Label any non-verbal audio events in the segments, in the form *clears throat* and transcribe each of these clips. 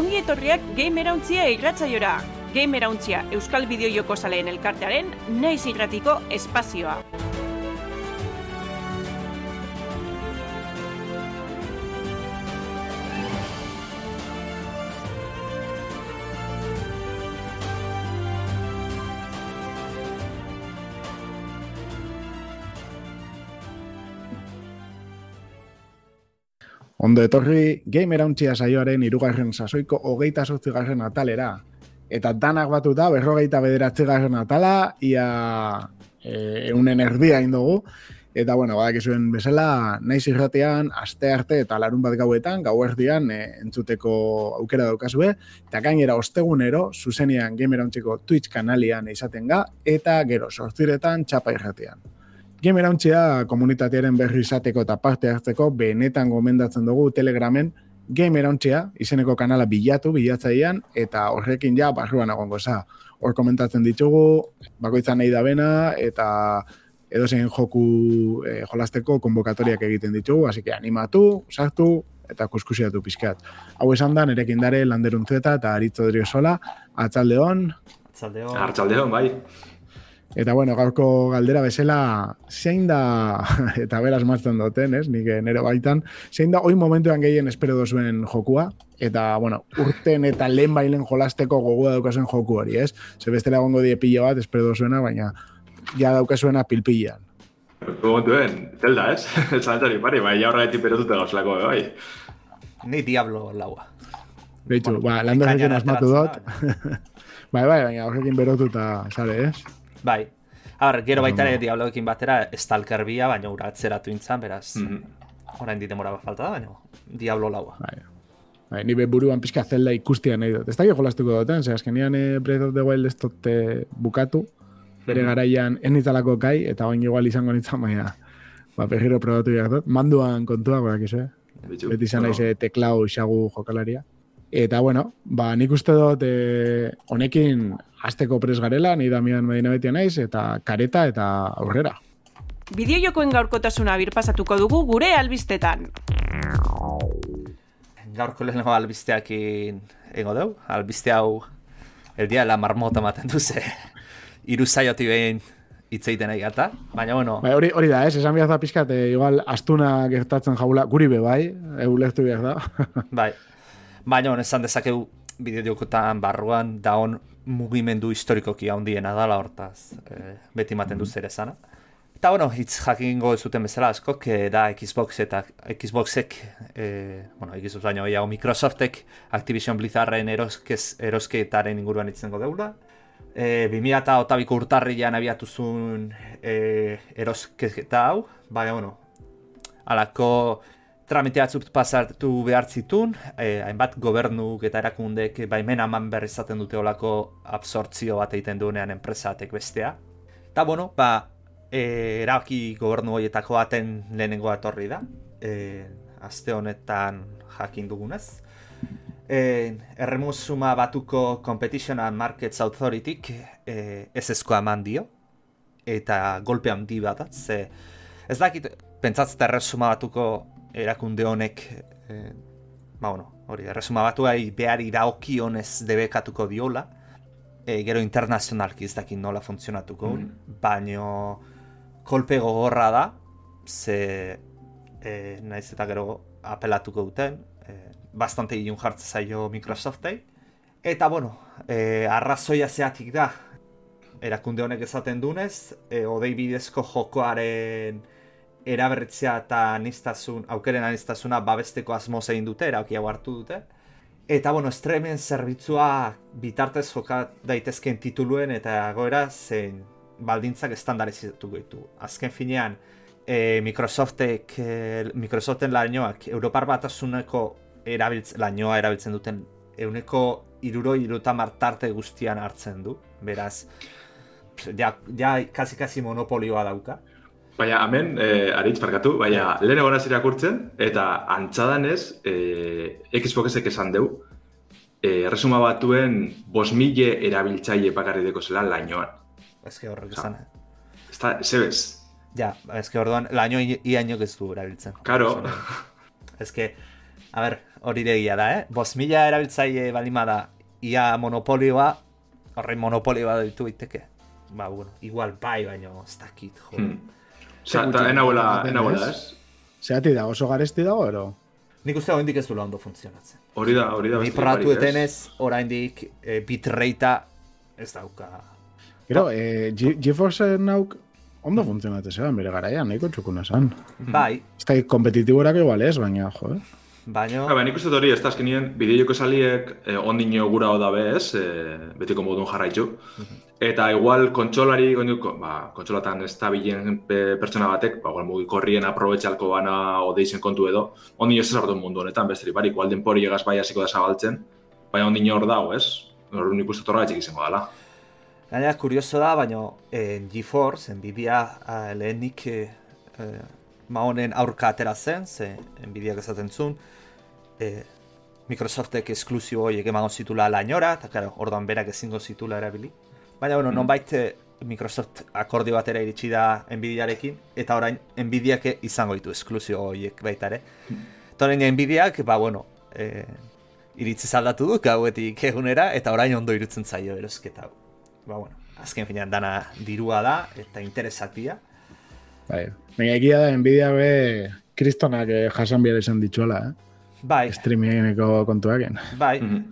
ongi etorriak Gamerauntzia irratzaiora. Gamerauntzia Euskal Bideojoko Zaleen elkartearen naiz irratiko espazioa. Ondo etorri Gamer Hauntzia saioaren irugarren sasoiko hogeita garren atalera. Eta danak batuta berrogeita bederatzi garren atala, ia e, eunen erdia indogu. Eta bueno, badak izuen bezala, naiz irratean, aste arte eta larun bat gauetan, gau erdian e, entzuteko aukera daukazue. Eta gainera ostegunero, zuzenian Gamer Hauntziko Twitch kanalian izaten ga, eta gero sortziretan txapa irratean. Gamerauntxea komunitatearen berri izateko eta parte hartzeko benetan gomendatzen dugu Telegramen Gamerauntxea izeneko kanala bilatu bilatzaian eta horrekin ja barruan egongo za. Hor komentatzen ditugu, bakoitzan nahi da bena eta edozein joku eh, jolasteko konbokatoriak egiten ditugu, hasi que animatu, sartu eta kuskusiatu pizkat. Hau esan da, nerekin dare landeruntzeta eta aritzo sola, atzaldeon. Atzaldeon. Atzaldeon, bai. Eta bueno, gaurko galdera bezala, zein da, *laughs* eta beraz martzen duten, ez, nik nire baitan, zein da, oi momentuan gehien espero dozuen jokua, eta, bueno, urten eta lehen bailen jolasteko gogua daukazen joku hori, ez? Ze bestela gongo die pila bat, espero dozuena, baina ja daukazuena pilpillan. Momentuen, zelda, ez? *laughs* Zantzari pari, bai, jaurra eti perotute gauzlako, bai. Ni diablo laua. Beitu, ba, lan da asmatu dut. *laughs* bai, bai, baina horrekin berotuta, sale, ez? Bai. Har, gero baita ere diabloekin batera Stalker bia, baina ura atzeratu intzan, beraz. Mm -hmm. Orain ditemora bat falta da, baina Diablo laua. Bai. Bai, ni buruan pizka zelda ikustia nahi dut. Ez da jolastuko duten, ze azkenian e, Breath of the Wild ez dute bukatu, bere garaian ez nitzalako kai, eta bain igual izango nintzen, baina ba, pegiro probatu dut. Manduan kontua, gorak izo, eh? Beti izan ze teklau xagu jokalaria. Eta, bueno, ba, nik uste dut eh, honekin azteko pres garela, nahi damian medina betia naiz, eta kareta eta aurrera. Bideojokoen gaurkotasuna birpasatuko dugu gure albistetan. Gaurko lehenko albisteakin ego deu, albiste hau el dia la marmota maten duze iru zaioti behin itzeiten nahi gata, baina bueno... Bai, hori, hori da, ez, esan bihaz da pizkat, igual astuna gertatzen jaula, guri be bai, eu lehtu bihaz da. bai, Baina, esan dezakegu bideojokotan barruan daon mugimendu historikoki handiena dala hortaz e, beti maten du zer esana. Eta bueno, hitz jakingo zuten bezala asko, da Xbox eta Xboxek, e, bueno, Xbox baino gehiago Microsoftek Activision Blizzarden eroskez, erosketaren inguruan itzengo deula. E, 2000 eta otabiko urtarrian abiatu zuen e, erosketa hau, baina, bueno, alako tramite batzuk pasatu behar zitun, eh, hainbat gobernuk eta erakundek baimen aman berri izaten dute olako absortzio bat egiten duenean enpresatek bestea. Eta bueno, ba, eh, eraki gobernu horietako baten lehenengo etorri da, eh, aste honetan jakin dugunez. Eh, erremusuma batuko Competition and Markets Authority eh, ez ezkoa eman dio, eta golpe handi bat, ze ez dakit, pentsatzeta erresuma batuko erakunde honek e, ba bueno, hori erresuma batuai behari daokionez debekatuko diola e, gero internazionalki ez dakit nola funtzionatuko mm. baino kolpe gogorra da ze e, naiz eta gero apelatuko duten e, bastante ilun jartza zaio Microsoftei eta bueno e, arrazoia zeatik da erakunde honek ezaten dunez e, odei bidezko jokoaren eraberritzea eta anistazun, aukeren anistasuna babesteko asmo zein dute, erauki hau hartu dute. Eta, bueno, streamen zerbitzua bitartez joka daitezken tituluen eta goera zein baldintzak estandarizatu gaitu. Azken finean, e, Microsoftek, e, Microsoften lainoak, Europar batasuneko erabiltz, lainoa erabiltzen duten, euneko iruro iruta martarte guztian hartzen du. Beraz, ja, ja kasi-kasi monopolioa dauka. Baina, hemen, eh, aritz parkatu, baina, lehen egon irakurtzen, eta antzadan ez, eh, Xboxek esan deu, eh, resuma batuen bos mille erabiltzaile bakarri deko zela lainoan. Ez que horrek esan. Ez da, zebez. Ja, ez que orduan, laino iaino ez du erabiltzen. Karo. Ez que, A ber, hori degia da, eh? Bos mila erabiltzaile balima da, ia monopolioa, horrein monopolioa ditu iteke. Ba, bueno, igual bai, baino, ez dakit, jo. Hmm. Enabuela, enabuela, ez? Zerati da, oso garesti dago, ero? Nik uste hori ez duela ondo funtzionatzen. Hori da, hori da. Ni ez? etenez, oraindik e, bitrate ez dauka. Gero, eh, Ge- GeForce nauk ondo funtzionatzen zeban bere garaian, nahiko txukuna zan. Bai, Ez da, kompetitiborak igual ez, baina, jo, eh? baino... Ha, ba, nik uste hori, ez da azkenien, bideojoko saliek eh, ondino gura da bez, eh, betiko modun jarraitu. Eta igual kontsolari, gonduko, ba, kontsolatan ez da bilen pe- pertsona batek, ba, igual mugikorrien aprobetxalko bana odeizen kontu edo, ondino ez sartu mundu honetan, besterik barik, igual denpori egaz bai hasiko da zabaltzen, baina ondino hor dago, ez? Hor nik uste torra izango dela. Gainera, kurioso da, baino eh, GeForce, Nvidia eh, lehenik eh, eh, ma honen aurka atera zen, ze Nvidiak esaten zuen, eh, Microsoftek esklusibo horiek emango zitula lainora, eta claro, orduan berak ezingo zitula erabili. Baina, bueno, nonbait eh, Microsoft akordio batera iritsi da Nvidiarekin, eta orain Nvidiak izango ditu esklusibo horiek baita ere. Eta orain Nvidiak, ba, bueno, eh, iritzi zaldatu du gauetik egunera, eta orain ondo irutzen zaio erosketa. Ba, bueno, azken finean dana dirua da, eta interesak dira. Bai. Baina egia da, Nvidia be, kristonak eh, jasan behar esan dituela, eh? Bai, Streamingeko kontuaken. bai, Mhm.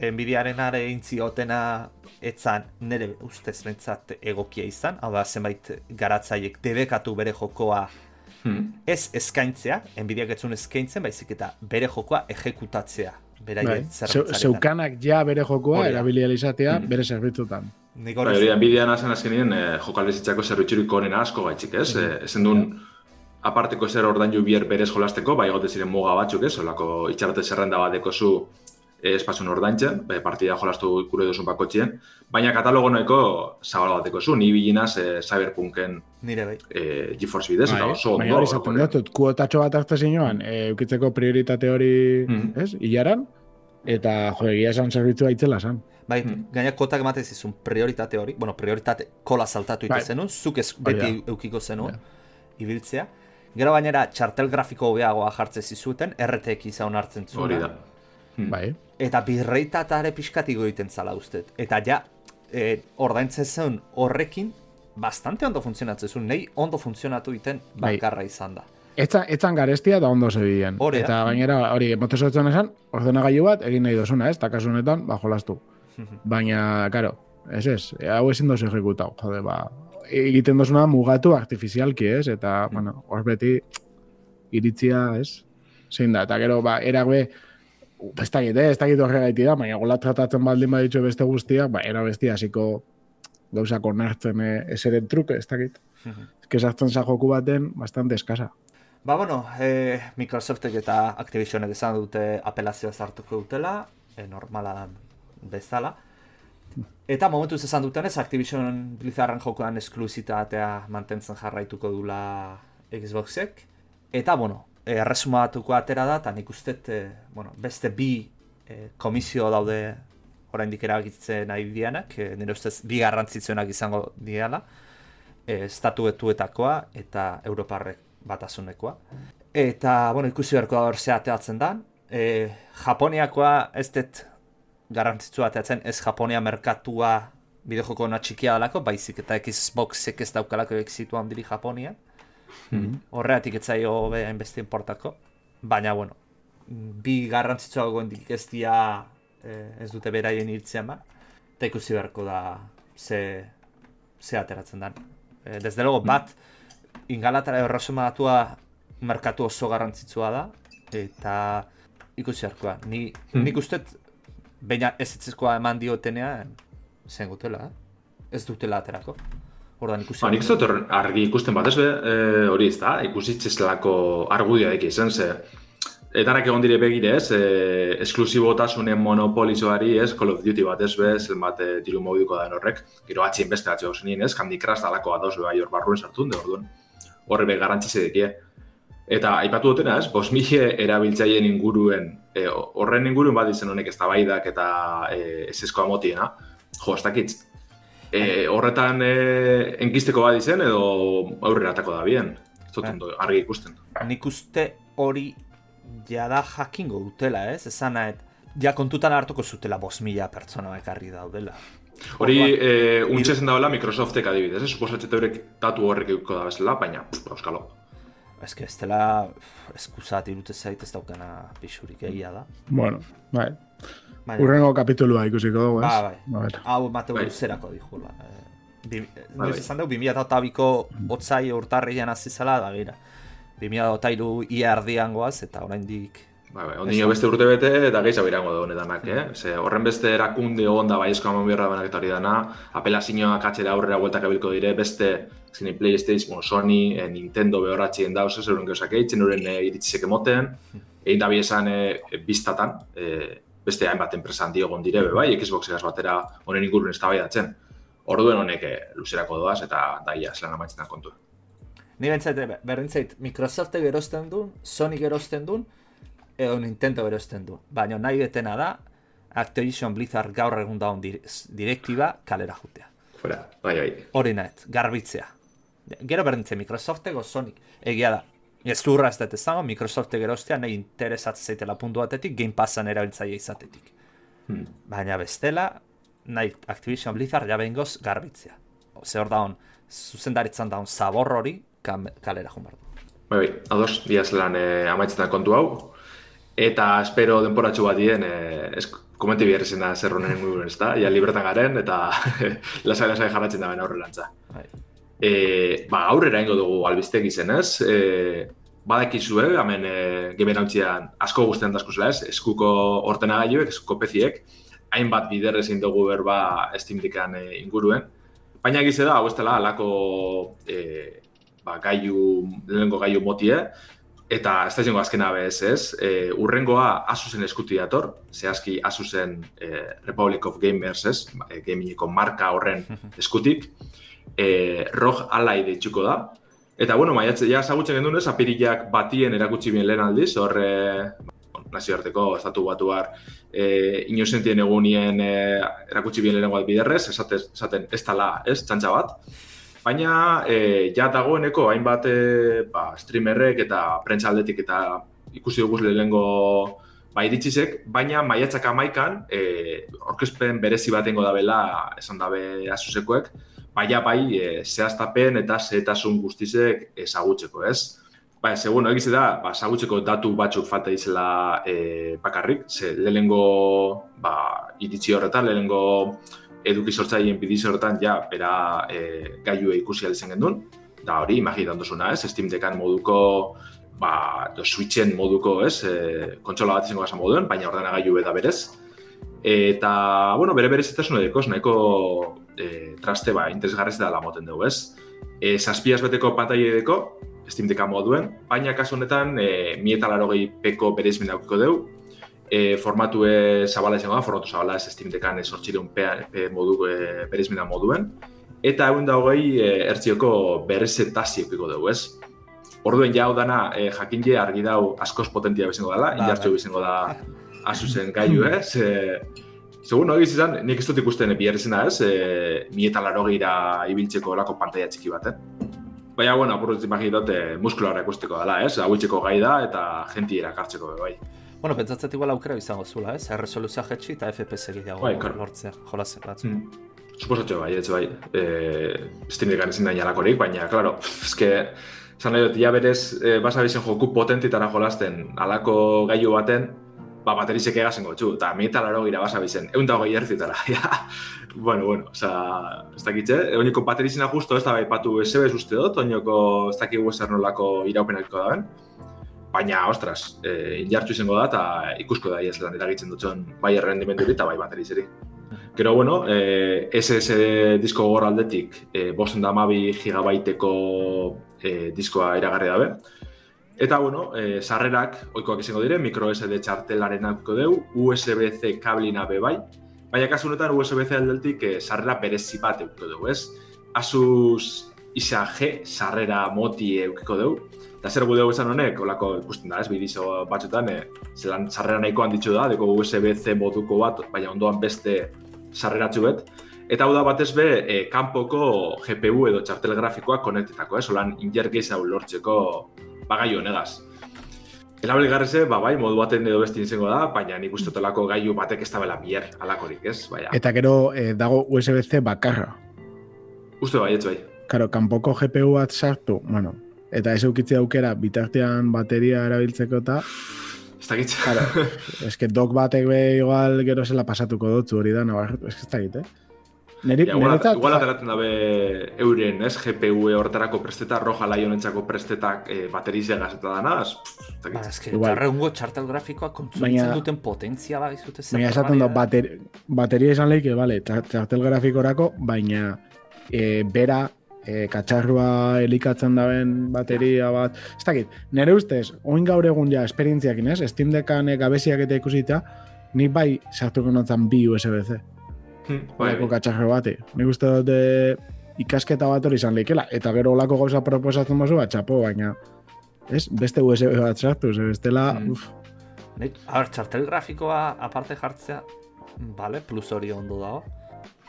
Nvidiaren are intziotena etzan nire ustez bentsat egokia izan, hau da zenbait garatzaiek debekatu bere jokoa Hmm. ez eskaintzea, Nvidiak etzun eskaintzen, baizik eta bere jokoa ejekutatzea. Bai. Beraien zerbitzaretan. Zeukanak ja bere jokoa Hori da. erabili izatea Mm. bere zerbitzutan. Nik Bai, hori hori, Nvidia nazen azkenien eh, jokalbizitzako zerbitzurik onena asko gaitxik, ez? Eh, ezen duen aparteko zer ordaindu bier berez jolasteko, bai egote ziren muga batzuk, ez? Olako itxarote zerrenda bat dekozu eh, espazun ordaintzen, bai, partida jolastu gure duzun bakotxien, baina katalogo nahiko zabal bat dekozu, ni bilinaz eh, Cyberpunken nire bai. eh, GeForce bidez, eta Bai, oso baina ondo. hori izaten dut, kuotatxo bat hartu zinuan, e, eukitzeko prioritate hori, Mhm. ez, hilaran, eta jo, egia esan zerbitzua itzela zan. Bai, Hmm. gaina kotak ematen zizun prioritate hori, bueno, prioritate kola saltatu ite Bai. zenun, zuk ez beti da. eukiko zenun, Ja. ibiltzea. Gero gainera, txartel grafiko hobeagoa jartzen zizuten, RTX izan hartzen zuen. Hori da. Hmm. Bai. Eta birreitatare pixkatiko egiten zala ustet. Eta ja, e, ordaintzen zen horrekin, bastante ondo funtzionatzen zuen, nahi ondo funtzionatu iten Bai. bakarra izan da. Etzan, etzan garestia da ondo zebilen. Eta gainera, hori, motesotzen esan, ordenagailu bat egin nahi dozuna, ez? Eta kasu honetan, ba, jolastu. Baina, karo, ez ez, hau ezin dozu ejekutau, jode, ba, egiten dozuna mugatu artifizialki, ez? Eta, bueno, hor beti, iritzia, ez? Zein da, eta gero, ba, eragbe, ez dakit, eh? ez dakit horregaiti da, baina gola tratatzen baldin baditxo beste guztiak, ba, era bestia hasiko gauzak onartzen eh, eseren truke, ez dakit. Ez que sartzen za joku baten, bastante eskasa. Ba, bueno, e, Microsoftek eta Activisionek esan dute apelazioa sartuko dutela, e, normala bezala. Eta momentuz esan dutenez, Activision Blizzarden jokoan esklusitatea mantentzen jarraituko dula Xboxek. Eta, bueno, erresuma batuko atera da, eta nik uste, e, bueno, beste bi e, komisio daude oraindik erabakitzen nahi dianak, e, nire ustez bi garrantzitsuenak izango diala, e, estatuetuetakoa eta Europarrek batasunekoa. Eta, bueno, ikusi beharko da hor ze ateatzen dan. E, Japoniakoa ez dut garrantzitsua ateatzen, ez Japonia merkatua bideojoko ona txikia dalako, baizik eta Xboxek ez daukalako exitu handiri Japonia. Horregatik ez zaio be hainbeste importako. Baina, bueno, bi garrantzitsua goendik ez dia eh, ez dute beraien hiltzea ma. Eta ikusi beharko da ze, ze ateratzen dan. E, desde luego, bat, ingalatara erresumatua merkatu oso garrantzitsua da, eta ikusi beharkoa. Ni, Hmm. nik uste, baina ez etzezkoa eman diotenean, zen gutela, eh? ez dutela aterako. Ordan ikusi. Ba, nik ez argi ikusten bat, ez be, e, hori ez da, ikusitzezlako argudia eki izan, ze, etarak egon dire begire ez, e, esklusibotasunen monopolizoari ez, Call of Duty bat ez be, zen bat e, diru mobiduko da horrek, gero atxien beste atxeo zenien ez, Candy Crush dalako ados be bai hor barruen sartun, de orduan, horre be garantzize dekie. Eta aipatu dutena ez, bos mila erabiltzaien inguruen, e, horren inguruen bat izen honek ez da eta e, eseskoa motiena, jo, ez dakit, e, horretan e, enkisteko bat izen edo aurrera atako da bien. Ez dut Bai. ondo argi ikusten. Nik uste hori jada jakingo dutela, ez? Esan nahet, ja kontutan hartuko zutela bos mila pertsona ekarri daudela. Hori, Orduan, e, untxe zen dagoela Microsoftek adibidez, ez? Suposatzete horrek datu horrek euko da bezala, baina, pff, euskalo. Ez que ez dela, eskuzat irute zait ez daukana pixurik egia da. Bueno, bai. Baina, Urrengo kapitulua ikusiko dugu, ez? Ba, bai. A ver. hau mateu Bai. luzerako dijula. Eh, bi, Bai, noiz bai. esan dugu, 2008ko otzai urtarrian hasi zela, da gira. 2008 ia ardian goaz, eta oraindik Ba, ba, ondino beste urte bete eta gehiago irango da honetanak, eh? Ze, horren beste erakunde egon da baiezko haman bierra banak eta hori dana, apelazioak atxera aurrera bueltak abilko dire, beste zine PlayStation, Sony, eh, Nintendo behorratxien dauz, ez euren gauzak eitzen, euren eh, iritzizek emoten, egin da esan eh, biztatan, eh, beste hainbat enpresa handi egon dire, be, bai, Xbox egaz batera honen inguruen eztabaidatzen. Orduen honek eh, luzerako doaz eta daia zelan amaitzen da kontua. Ni bentzait, berdintzait, Microsoftek erosten duen, Sony erosten duen, edo Nintendo erosten du. Baina nahi detena da, Activision Blizzard gaur egun daun dir direktiba kalera jutea. Fuera, bai, bai. Hori nahet, garbitzea. Gero berdintze, Microsoftek o Sonic. Egia da, ez durra ez dut ezango, Microsoftek erostea nahi interesatzen zaitela puntu batetik, Game Passan erabiltzaile izatetik. Hmm. Baina bestela, nahi Activision Blizzard ja behingoz garbitzea. Ze hor daun, zuzendaritzan daun zabor hori kalera jun behar du. Bai, bai, ados, diaz lan eh, amaitzen da kontu hau. Eta espero denporatxu bat dien, eh, komenti behar izan da zer honen ez da? Ja, libretan garen, eta *laughs* lasai-lasai jarratzen da ben aurrelantza. Bai. E, ba, aurrera ingo dugu albistek izenez, e, badakizue, hemen e, gebenautzian asko guztien dazkuzela ez, eskuko ordenagailuek, eskuko peziek, hainbat bider ezin dugu berba Steam Deckan e, inguruen. Baina egize da, hau ez dela, alako e, ba, gaiu, lehenengo gaiu motie, eta ez da izango azkena bez, ez? E, urrengoa Asusen eskuti dator, zehazki Asusen e, Republic of Gamers, ez? E, gamingeko marka horren *laughs* eskutik, e, ROG Ally deitzuko da. Eta, bueno, maiatze, ja zagutzen gendun ez, apirilak batien erakutsi bien lehen aldiz, hor e, nazioarteko, estatu batuar, e, inosentien egunien e, erakutsi bien lehenengo bat biderrez, esaten, esaten ez tala, ez, txantxa bat. Baina, e, ja dagoeneko hainbat e, ba, streamerrek eta prentsa aldetik eta ikusi dugu lehenengo ba, iritsizek, baina maiatzak amaikan, e, orkespen berezi batengo dabela, esan dabe asusekoek, baina bai e, zehaztapen eta zehetasun guztizek ezagutzeko, ez? Ba, segun, egize da, ba, ezagutzeko datu batzuk falta izela e, bakarrik, ze lehenengo ba, iritsi horretan, lehenengo eduki sortzaileen bidiz horretan, ja, bera e, gaiue ikusi alizen gendun, da hori, imaginan duzuna, ez? Steam Deckan moduko, ba, do Switchen moduko, ez? E, kontsola bat izango gasa moduen, baina ordenagailu da berez. Eta, bueno, bere berezitasun edeko, nahiko e, traste, ba, interesgarrez da moten dugu, ez? E, zazpiaz beteko pantaila edeko, Steam Decka moduen, baina kasu honetan, e, mi eta laro peko berezmin daukiko dugu, e, formatu e, zabala izango da, formatu zabala ez Steam Deckan e, sortxireun P, P modu, e, berezmina moduen, eta egun da hogei e, ertzioko berrezetazio piko dugu, ez? Orduen jau dana, e, jakin argi dau askoz potentia bizango dela, Ba, indartxo bizango da *laughs* asusen gaiu, ez? E, Segun, no, egiz izan, nik ez dut ikusten biherrezena ez, e, mi eta laro ibiltzeko lako pantaia txiki baten. Baina, bueno, apurruz imaginat, e, muskulara ikusteko dela, ez? Hauitzeko gai da eta jenti erakartzeko bai. Bueno, pentsatzet igual aukera izango zula, ez? Erresoluzioa jetxi eta FPS gehiago Bai, claro. lortzea, jolas batzu. Mm. Suposatxo bai, ez bai. E, Steam Deckan ezin da inalakorik, baina, klaro, eske, zan nahi dut, ja berez, e, basa bizen joku potentitara jolasten, alako gailu baten, ba, baterizek egazen gotxu, eta mi eta laro gira basa bizen, egun dago erzitara, *laughs* ja. bueno, bueno, oza, ez dakitxe, oinoko baterizena justo ez da bai patu SBS uste dut, oinoko ez dakigu ezer nolako iraupenakiko daben, baina, ostras, e, injartu izango da, eta ikusko da, ez lan eragitzen dutxon, bai errendimenduri eta bai baterizeri. Gero, bueno, eh, SSD disko gogor aldetik, eh, bosten da mabi gigabaiteko eh, diskoa iragarri dabe. Eta, bueno, eh, sarrerak, oikoak izango dire, micro SD txartelaren aukiko deu, USB-C kablina be bai, baina kasu honetan USB-C aldetik eh, sarrera berezi bat eukiko dugu, ez? Asus isa G sarrera moti eukiko dugu, eta zer gu dugu izan honek, olako ikusten da, ez, bidizo batzutan, eh, zelan sarrera nahiko handitxu da, deko USB-C moduko bat, baina ondoan beste sarreratzu bet. Eta hau da batez be, e, kanpoko GPU edo txartel grafikoak konektetako, ez? Olan, injer gehiago lortzeko bagaio honegaz. Erabilgarreze, ba, bai, modu baten edo besti izango da, baina nik uste tolako gailu batek ez dabela bier, alakorik, ez? Baina, Eta gero eh, dago USB-C bakarra. uste bai, ez bai. Karo, kanpoko GPU bat sartu, bueno, eta ez eukitzi aukera bitartean bateria erabiltzeko eta, Ez dakit. Claro, *laughs* eske dok batek be igual gero zela pasatuko dutzu hori da, nabar, eske ez dakit, eh? Neri, Ja, igual, niretzat- igual ateratzen dabe euren, ez? GPU hortarako presteta, roja laionentzako prestetak e, baterize gazeta dana, ez ez Ba, dakit. eske, Igual. egungo txartel grafikoa kontsumitzen Baina- duten potentzia ba, izute zer Baina esaten da, bater, bateria izan lehike, bale, tra- txartel grafikorako, baina e, bera, e, katxarrua elikatzen daben bateria bat, ez dakit, nire ustez, oin gaur egun ja esperientziakin ez, Steam Deckan e, gabeziak eta ikusita, nik bai sartuko notzan bi USB-C, olako *laughs* bai. katxarro bati. Nik uste dut e, ikasketa bat hori izan leikela, eta gero olako gauza proposatzen bazu, bat txapo, baina ez, beste USB bat sartu, ze bestela, Mm. uf, Nik, a ber, txartel grafikoa aparte jartzea, bale, plus hori ondo dago.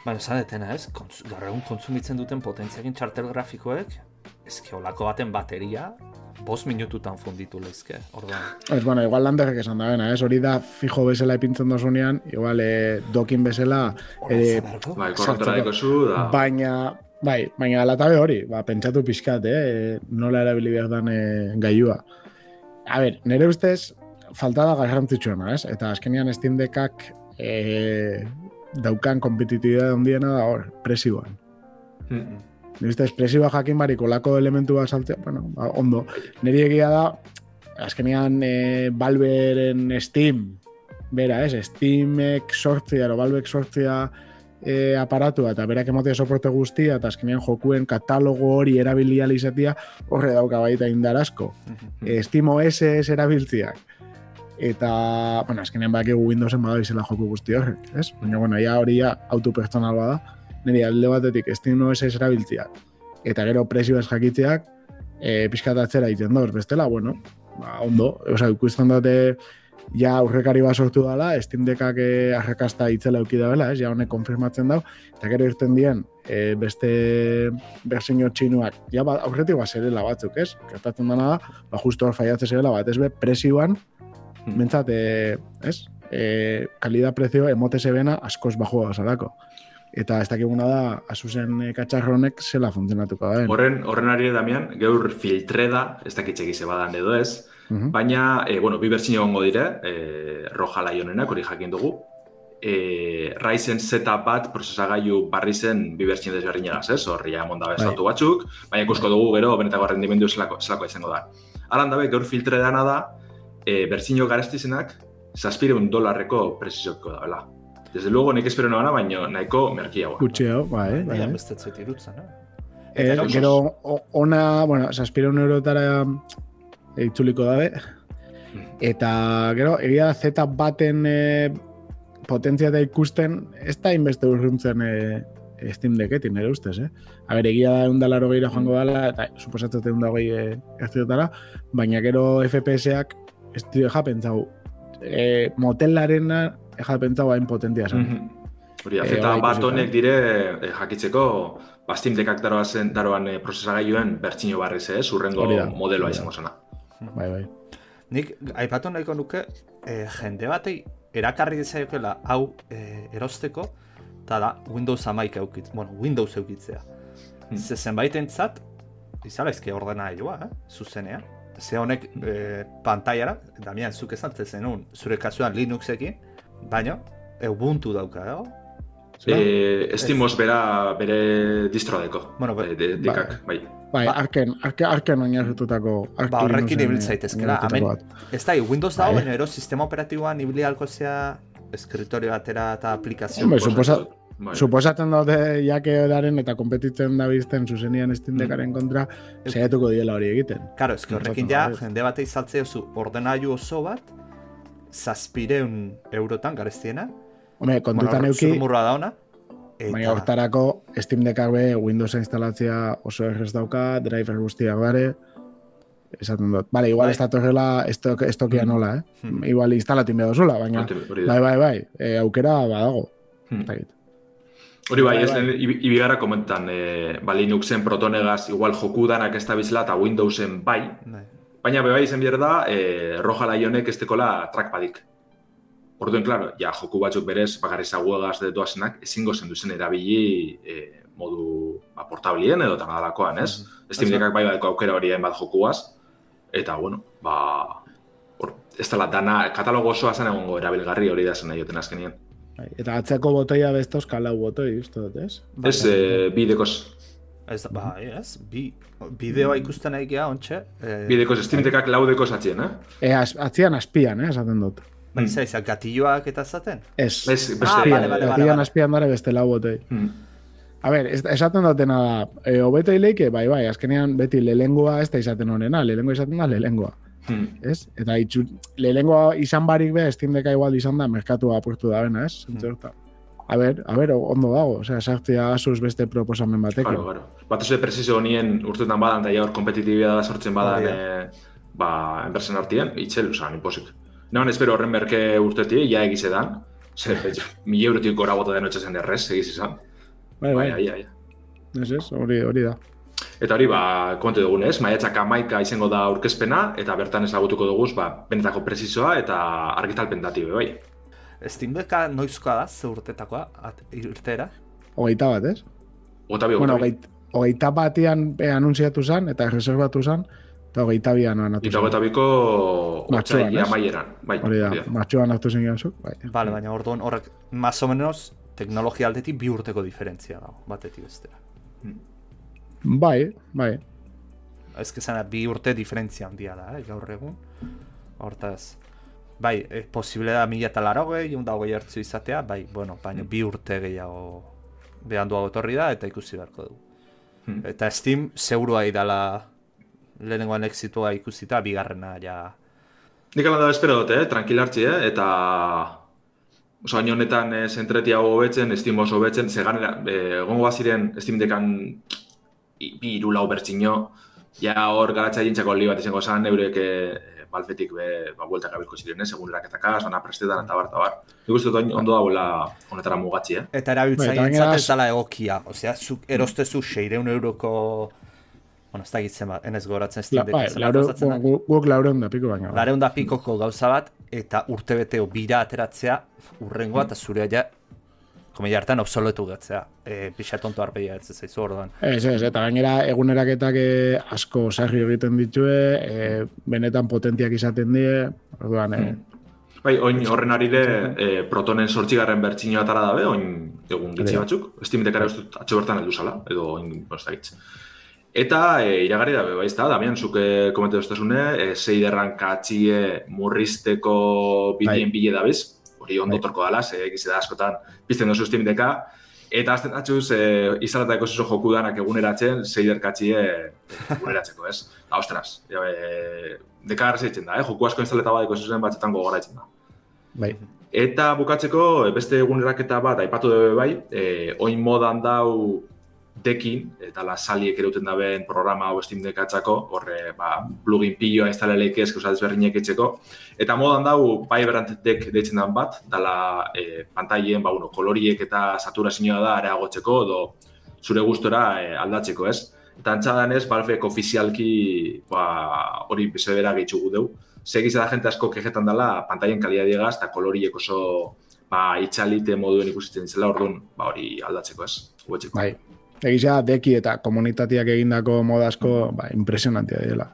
Baina esan detena ez, kontz, gaur egun kontsumitzen duten potentziakin txartel grafikoek, eske olako baten bateria, bost minututan funditu lehizke, orduan. Ez, bueno, igual landerrek esan da bena, ez? Hori da fijo bezala ipintzen dozunean, igual eh, dokin bezala, eh, Bai, dikozu, da... baina, bai, baina alatabe hori, ba, pentsatu pixkat, eh? nola erabili behar dan eh, gailua. A ber, nire ustez, falta da garrantzitsuena, ez? Eta azkenean Steam Deckak eh, daukan kompetitibidade handiena da hor, presioan. Hm. Nire ustez, presioa jakin barik olako elementu bat saltzea, bueno, ba, ondo. Niri egia da, azkenean e, Valveren Steam, bera, ez, Steamek sortzia, ero Valvek sortzia e, aparatua, eta berak emotea soporte guztia, eta azkenean jokuen katalogo hori erabili ahal izatea, horre dauka baita indar asko. E, Steam OS ez erabiltziak. Eta, bueno, azkenean bakigu Windowsen bada izela joku guzti horrek, ez? Baina, bueno, ja hori ja autopersonal bada, niri alde batetik Steam OS ez erabiltziak. Eta gero prezio ez jakitzeak, e, pixkat atzera egiten doz, bestela, bueno, ba, ondo, oza, ikusten dute ja aurrekari bat sortu dela, Steam Deckak eh, arrakasta itzela euki da bela, ez, ja honek konfirmatzen dau, eta gero irten dien e, beste bersinio txinuak, ja ba, aurretik bat zerela batzuk, ez? Gertatzen dena da, ba, justo hor faiatzen zerela bat, ez be, presioan, mentzat, e, ez? E, kalidad prezio emote zebena askoz bajua osalako. Eta ez dakiguna da, Asusen e, katxarro honek zela funtzionatuko da. Horren, horren ari Damian, geur filtre da, ez dakit egize badan edo ez, Mhm. baina, e, bueno, bi bertsio egongo dire, e, roja laionenak, hori jakin dugu, e, Ryzen Z bat prozesagailu barri zen bi bertsio desberdinagaz, ez? Horri ja monda bestatu batzuk, baina ikusko dugu gero benetako rendimendu zelako, zelako izango da. Alan dabe, gaur filtre dana da, e, bertsio garestizenak, zazpireun dolarreko prezioko da, bela. Desde luego, nik espero noana, baina nahiko merkiagoa. Gutxeo, bai, bai. Bai, bai. beste zuet irutzen, eh? Eh, gero, ona, bueno, saspireun eurotara itzuliko dabe, eta gero, egia da Z baten e, potentzia eta ikusten, ez da inbeste urruntzen e, Steam Decketin, nire ustez, eh? A ber, egia da eundalaro gehiara joango dela, eta suposatzen eunda hogei e, ertzitotara, baina gero FPS-ak ez dira japentzau. E, motelarena japentzau hain potentia zen. Mhm. Hori Eh, zeta bai, bat honek dire eh, jakitzeko ba, Steam Deckak daroa zen, daroan eh, prozesagailuen bertsio barri ze, ez, urrengo modeloa izango zena. Bai, bai. Nik aipatu nahiko nuke eh, jende batei erakarri dezakela hau eh, erosteko eta da Windows 11 eukitz, bueno, Windows eukitzea. Hmm. Ze zenbaitentzat izalaizke ordenailua, eh, zuzenean. Ze honek eh, pantailara, Damian, zuk esan zenun, zure kasuan Linuxekin, baina Ubuntu dauka, eh? Eh, Estimos bera bere distro deko. Bueno, bai. Eh, de, dekak, bai. Bai, Ba- arken, arken, arken oinarritutako Ba, horrekin ibil zaitezkela, hemen- bat. Ez da, Windows dago, Bai. baina ero sistema operatiboan ibili halko zea eskritorio batera eta aplikazio. Hombre, suposa- Bai. Suposatzen dute jake daren eta kompetitzen da bizten zuzenian Steam Deckaren kontra, saiatuko diela hori egiten. Karo, ez horrekin ja, jende batei saltzea zu ordenailu oso bat, zazpireun eurotan garestiena, Hombre, kontutan bueno, euki, zurmurra da ona, baina hortarako Steam Deckak be Windows instalatzea oso errez dauka, driver guztiak bare, esaten dut. Vale, igual Bai. ez datorrela estok, estokia Hmm. nola, eh? Hmm. Igual instalatin behar zula, baina da. bai, bai, bai, e, aukera badago. Hmm. Hori bai, Bai, ez bai. lehen ibi- ibigara komentan, e, ba, Linuxen protonegaz igual joku danak ez da bizela eta Windowsen bai, Bai. Baina bebai izan behar da, e, roja laionek ez tekola trackpadik. Orduen, klaro, ja, joku batzuk berez, bakarri zaguegaz de doazenak, ezingo zen duzen erabili e, modu ba, portablien edo tagadalakoan, ez? Mm -hmm. Steam Deckak bai badeko aukera hori bat jokuaz, eta, bueno, ba, or, ez dela dana, katalogo osoa zen egongo erabilgarri hori da zen nahi joten azkenien. Bai, Eta atzeko botoia beztoz kalau botoi, uste dut, ez? Ez, e, bidekoz, Ez, ba, ez, bi, bideoa ikusten nahi geha, ontxe. Eh, bidekoz, Steam Deckak laudekoz atzien, eh? E, az, atzian azpian, eh, esaten dut. Bai, mm. izan, gatilloak eta zaten? Ez, Ez, beste, Ah, azpian, bale, bale, bale. azpian dara beste lau botoi. Mm. A ber, ez, esaten dutena da, e, hobeto ileike, bai, bai, azkenean beti lehengoa ez da izaten honena, lehengoa izaten da lehengoa. Mm. Ez? Eta itxu, lehengoa izan barik be, Steam igual izan da, merkatua apurtu da bena, ez? Mm. A ber, a ber, ondo dago, osea, sartzea Asus beste proposamen batekin. Claro, claro. Bat oso preciso honien urtetan badan, eta hor kompetitibia da sortzen badan, Hori e, ba, enpresen artien, itxel, oza, niposik. Nahan espero horren berke urtetik, ja egize dan, ze, *laughs* mila eurotik gora bota den zen errez, egiz izan. Bai, Bai, bai, bai, bai. ez ez, hori, hori da. Eta hori, ba, kontu dugun ez, maiatzak amaika izango da aurkezpena, eta bertan ezagutuko duguz, ba, benetako presizoa eta argitalpen dati, bai. Steam Decka noizkoa da, ze urtetakoa, at, irtera? Hogeita bat, ez? Ota bi, Bueno, hogeita batian e, anunciatu zen, eta reservatu zen, eta hogeita bian anatu Eta hogeita biko otxai ez? amaieran. Bai, Hori da, martxoan hartu zen zuk, bai. Bale, baina orduan horrek, más o menos, teknologia aldetik bi urteko diferentzia dago, batetik bestera. Bai, bai. Ez kezana, bi urte diferentzia handia da, eh, gaur egun. Hortaz, bai, eh, posible da mila eta laro gehi, da hogei hartzu izatea, bai, bueno, baina bi urte gehiago behanduago etorri da, eta ikusi beharko du. Hmm. Eta Steam, segurua idala lehenengoan exitua ikusita, bigarrena ja... Nik ala da espero dut, eh? tranquila hartzi, eh? eta Osa, baina honetan eh, zentretia hobetzen, Steam oso hobetzen, ze ganera, eh, egongo baziren Steam dekan bi iru lau bertxino, ja hor garatza jintzako li bat izango zan, eurek eh, balfetik be, ba, bueltak abilko ziren, eh? segun eraketakaz, zona prestetan eta bar, eta bar. Nik uste dut ondo dagoela honetara mugatzi, eh? Eta Bai, ez dela egokia, osea, zuk erostezu 600 euroko... Bueno, ez da gitzen bat, enez goratzen La, Steam bai, Deck lauro, gu- guk laureun da piko baina. bai. Lareun da pikoko gauza bat, eta urtebeteo bira ateratzea, urrengoa eta zurea ja, komila hartan obsoletu gatzea. E, pixa tonto arbeia ez zaizu orduan. Ez, ez, eta gainera eguneraketak eh, asko sarri egiten ditue, eh, benetan potentiak izaten die, orduan, eh, Bai, oin horren arire eh, protonen sortzigarren bertxino atara dabe, oin egun gitzi da. batzuk. Steam Deckara uste dut atxo bertan heldu zala, edo oin bostakitz. Eta e, iragarri dabe, bai, ezta, Damian, zuk e, komente duztasune, e, zeiderran katxie murrizteko bideen Bai. bile dabiz, hori ondo Bai. torko dala, ze egize da askotan pizten dozu Decka, eta azten atxuz, e, izalatako zuzo joku danak eguneratzen, zeider katxie *laughs* eguneratzeko, ez? Da, ostras, e, dekar zeitzen da, eh? joku asko instaleta badiko zuzen batzetan gogoraitzen da. bai. Eta bukatzeko, e, beste eguneraketa bat, aipatu dugu bai, e, oin modan dau dekin, eta la saliek erauten dabeen programa hau Steam Deckatzako, horre, ba, plugin piloa instaleleik ez, gauza desberdinek etxeko. Eta modan dau, Vibrant Deck deitzen dan bat, dala e, pantailen, ba, bueno, koloriek eta saturazioa da areagotzeko, edo zure gustora e, aldatzeko, ez? Eta antxadan ez, Valvek ofizialki ba, hori bezebera gehitxugu deu. Segiz da jente asko kejetan dela, pantaien kalidadiegaz eta koloriek oso ba, itxalite moduen ikusitzen zela, orduan, ba, hori aldatzeko ez, hobetzeko. Bai. Egizia, deki eta komunitateak egindako modazko, ba, impresionantia dela.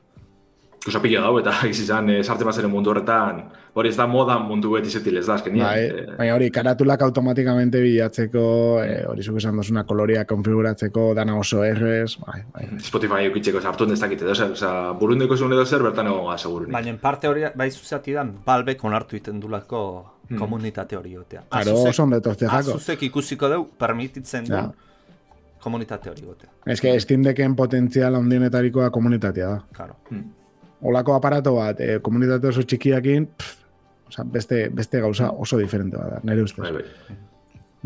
Osa pilo dau, eta egiz *laughs* izan, e, sartzen bazaren mundu horretan, hori ez da modan mundu beti zetil ez da, azkenien. Bai, Eh, baina hori, karatulak automatikamente bilatzeko, eh, hori zuk esan dozuna koloria konfiguratzeko, dana oso errez, bai, bai. Spotify eukitzeko sartu ez dakit edo zer, oza, burundeko zuen edo zer, bertan egon gara segurunik. Baina en parte hori, bai zuzati da, balbek onartu iten dulako Hmm. komunitate hori gotea. Karo, oso ondo etortze jako. Azuzek ikusiko deu, permititzen du Ja. Komunitate hori gotea. Ez que Steam Decken potentzial handienetarikoa komunitatea da. Claro. Olako aparato bat, eh, komunitate oso txikiakin, pff, osea, beste, beste gauza oso diferente bat da, nire ustez. Bai, bai.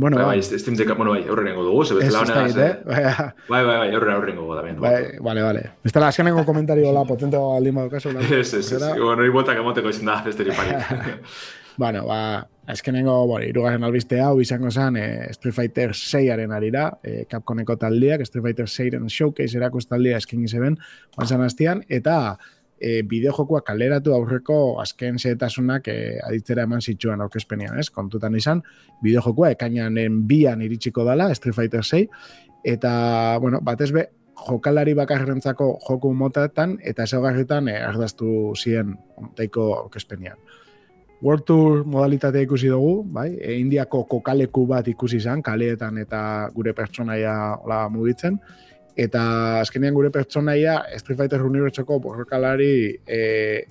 Bueno, Bai, bai, bai, Steam Deck, bueno, bai, aurrenengo dugu, ze bestela dakit, eh? Baina, Bai, bai, bai, aurre aurrengo goda, ben. Bai, vale, vale. Bestela, azkenengo komentario la potente baldin badukazu. *laughs* la- Ez, ez, ez, bueno, hori bueltak emoteko izan da, besteri pari. *laughs* Bueno, ba, azkenengo, bueno, irugarren albiste hau izango zen eh, Street Fighter 6-aren arira, eh, Capcomeko taldiak, Street Fighter 6-ren showcase erakustaldia eskin izeben, banzan hastian, eta e, bideojokoa kaleratu aurreko azken zehetasunak e, aditzera eman zituen aurkezpenian, ez? Kontutan izan, bideojokoa ekainan bian iritsiko dala, Street Fighter 6, eta, bueno, batez be, jokalari bakarrentzako joku motetan eta ezaugarritan e, ardaztu ziren taiko aurkezpenian. World Tour modalitatea ikusi dugu, bai? E, Indiako kokaleku bat ikusi izan, kaleetan eta gure pertsonaia hola mugitzen. Eta azkenean gure pertsonaia Street Fighter Unibertsoko borrokalari e,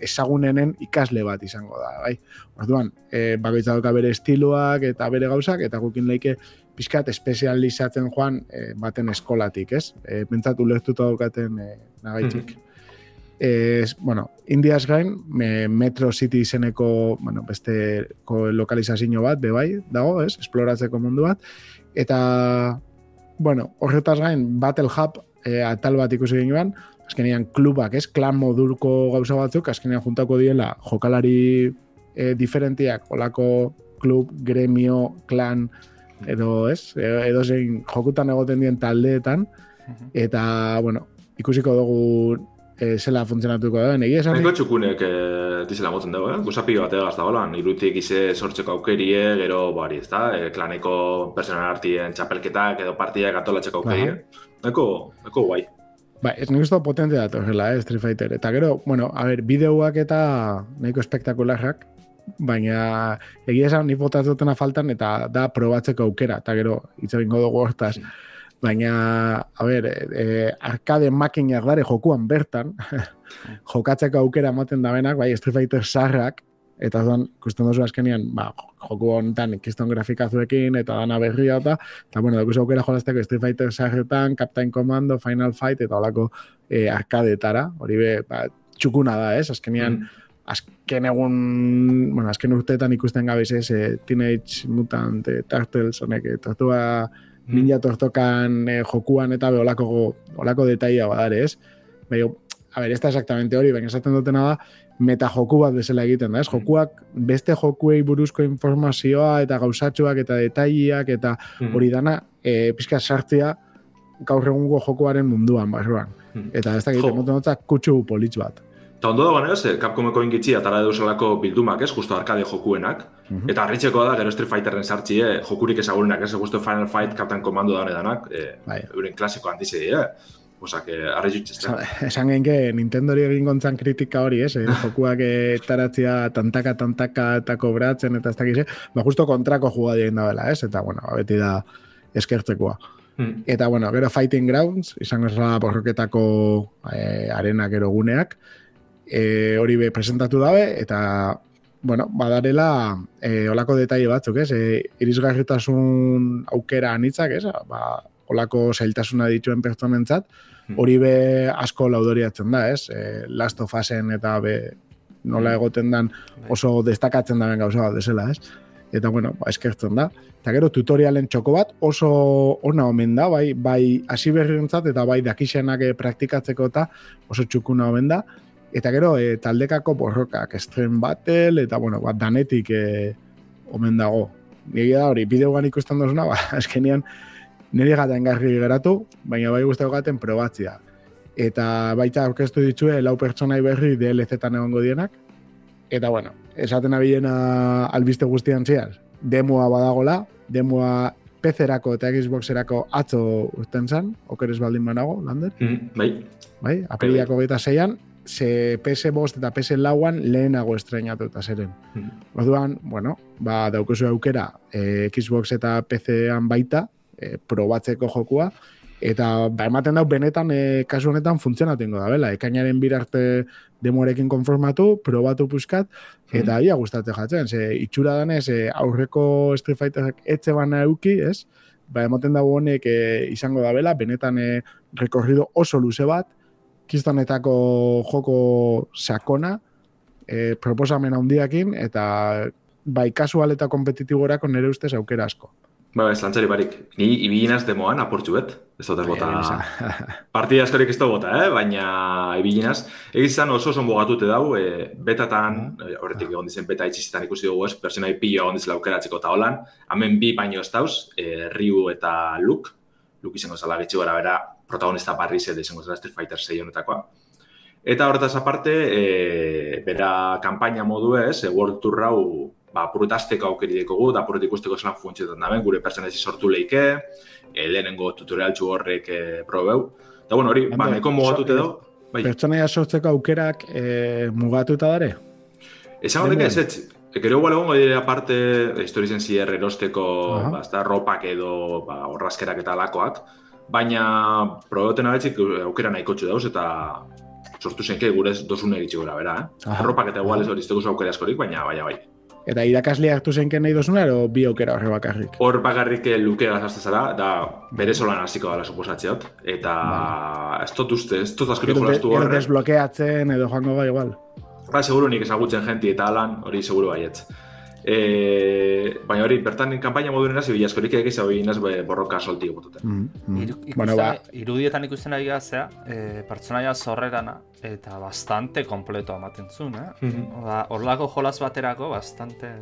ezagunenen ikasle bat izango da, bai? Orduan, e, bakoitza doka bere estiloak eta bere gauzak, eta gukin leike pixkat espezializatzen joan e, baten eskolatik, ez? E, Bentsatu lehtuta daukaten e, nagaitzik. Mm es, bueno, Indias gain, me, Metro City izeneko, bueno, beste lokalizazio bat, bebai, dago, ez, esploratzeko mundu bat, eta, bueno, horretaz gain, Battle Hub e, atal bat ikusi genuen, azkenean klubak, ez, klan modurko gauza batzuk, azkenean juntako diela jokalari e, diferentiak, olako klub, gremio, klan, edo, ez, edo zein jokutan egoten dien taldeetan, eta, bueno, ikusiko dugu e, zela funtzionatuko da. Negi esan... Neko txukunek e, dizela motzen dugu, eh? Guzapi bat egaz da, hola, irutik ize sortzeko aukerie, gero, bari, ez da, e, klaneko personal artien txapelketak edo partiak atolatzeko aukerie. Neko, neko guai. Ba, ez nik uste potente da torrela, eh, Street Fighter. Eta gero, bueno, a ver, bideoak eta nahiko espektakularrak, baina egia esan nik botatzotena faltan eta da probatzeko aukera, eta gero, hitz dugu hortaz. Baina, a ber, e, arkade makinak dare jokuan bertan, *laughs* jokatzeko aukera ematen da benak, bai, Street Fighter sarrak, eta zan, kusten dozu azkenian, ba, joku honetan ikiston grafikazuekin, eta dana berria eta, eta bueno, dakuz aukera jolazteko Street Fighter sarretan, Captain Commando, Final Fight, eta holako e, arkadetara, hori be, ba, txukuna da, ez, azkenian, mm. azken egun, bueno, azken urteetan ikusten gabiz, ez, e, Teenage Mutant, e, Turtles, honek, e, tortua. Ninja tortokan eh, jokuan eta beholako olako detaia badare, ez? Baina, a ber, ez da exactamente hori, baina esaten dutena da, meta joku bat bezala egiten da, ez? Mm. Jokuak beste jokuei buruzko informazioa eta gauzatxoak eta detaileak eta mm. hori dana, e, pizka sartzea gaur egungo jokuaren munduan, barruan. Mm. Eta ez da egiten, jo. kutsu politz bat. Eta ondo dagoen ez, eh, Capcomeko ingitzi atara edo zelako bildumak ez, justo arkade jokuenak. Mhm. Eta harritxeko da, gero Street Fighterren sartzi, eh, jokurik ezagurenak ez, justo Final Fight, Captain Commando da honedanak, eh, bai. euren klasiko antizei, eh. Osa, que Esan gen que Nintendo hori egin gontzan kritika hori, ez, eh? *laughs* jokuak taratzia tantaka, tantaka eta kobratzen eta ez dakiz, eh? ba, justo kontrako jugadien da bela, ez, eta, bueno, beti da eskertzekoa. Hmm. Eta, bueno, gero Fighting Grounds, izango esra borroketako eh, arena gero guneak, e, hori be presentatu dabe, eta, bueno, badarela e, olako detaile batzuk, ez? E, irisgarritasun aukera anitzak, ez? Ba, olako zailtasuna dituen pertsonentzat, hmm. hori be asko laudoriatzen da, ez? E, Last of Usen eta be nola hmm. egoten dan oso destakatzen da gauza bat desela, ez? Eta, bueno, ba, eskertzen da. Eta gero, tutorialen txoko bat oso ona omen da, bai, bai hasi berrientzat eta bai dakixenak praktikatzeko eta oso txukuna omen da. Eta gero, e, taldekako borrokak, Extreme Battle, eta, bueno, bat danetik e, omen dago. Nire da hori, bideoan ikusten dozuna, *laughs* ba, eskenean, nire gata engarri geratu, baina bai guztako gaten probatzia. Eta baita aurkeztu ditue, lau pertsonai berri DLZ-tan egongo dienak. Eta, bueno, esaten abilena albiste guztian zian, demoa badagola, demoa PC-erako eta Xbox-erako atzo urten zan, okeres baldin banago, Lander? Mm, bai. Bai, apeliako gaita zeian, ze PS bost eta PS lauan lehenago estrenatu eta zeren. Mm. Orduan, bueno, ba, daukozu aukera e, Xbox eta PC-an baita, e, probatzeko jokua, eta ba, ematen dau benetan e, kasu honetan funtzionatengo da, bela, ekainaren birarte demorekin konformatu, probatu puskat, eta mm. ia gustatzen jatzen, ze itxura danez, e, aurreko Street Fighterak etxe bana euki, ez? Ba, ematen dago honek e, izango da bela, benetan e, rekorrido oso luze bat, kistonetako joko sakona, e, proposamen handiakin eta bai kasual eta kompetitiborako nire ustez aukera asko. Ba, ez lantzari barik. Ni ibilinaz demoan aportxu bet. Ez dut bota. *laughs* Partida askorik ez da bota, eh? baina ibilinaz. Egizan oso oso bogatute dau, e, betatan, e, horretik egon dizen beta itxizitan ikusi dugu ez, personai pilo egon dizela aukeratzeko eta holan. Hemen bi baino ez dauz, e, Ryu eta Luke. Luke izango zala getxu gara bera, protagonista barri ze izango zela Street Fighter 6 honetakoa. Eta horretaz aparte, e, bera kanpaina modu ez, e, World Tour hau ba, apurutazteko aukeri dekogu, da apurut ikusteko zelan funtzioetan da ben, gure personazi sortu leike, e, lehenengo tutorial horrek e, probeu. Eta bueno, hori, ba, nahiko mugatute dago. Bai. Pertsonaia sortzeko aukerak e, mugatuta dare? Esan horrek ez, ez, Gero igual egongo dire aparte historizen zier erosteko Aha. ba, ez da, ropak edo ba, orrazkerak eta alakoak, baina proboten abetzik aukera nahiko txu dauz eta sortu zenke gure dosune egitxe gura, bera, eh? Aha. Ropak eta igual ez hori izteko aukera askorik, baina bai, bai. Eta irakasle hartu zenken nahi dozuna, ero bi aukera horre bakarrik? Hor bakarrik luke gazazte zara, da bere solan hasiko dela suposatzeot, eta ez dut uste, ez dut askorik Gero, jolastu gero horre. desblokeatzen edo joango ga igual. Ba, seguru nik ezagutzen jenti eta alan, hori seguru baietz. E, baina hori, bertan kanpaina moduren hasi bila askorik egiz hau inaz borroka solti egotuten. Mm, mm. Iru, ikusten, bueno, ba, irudietan ikusten ari gazea, e, pertsonaia zorrerana, eta bastante kompleto ematen zuen, eh? Mhm. Oda, horlako jolas baterako, bastante...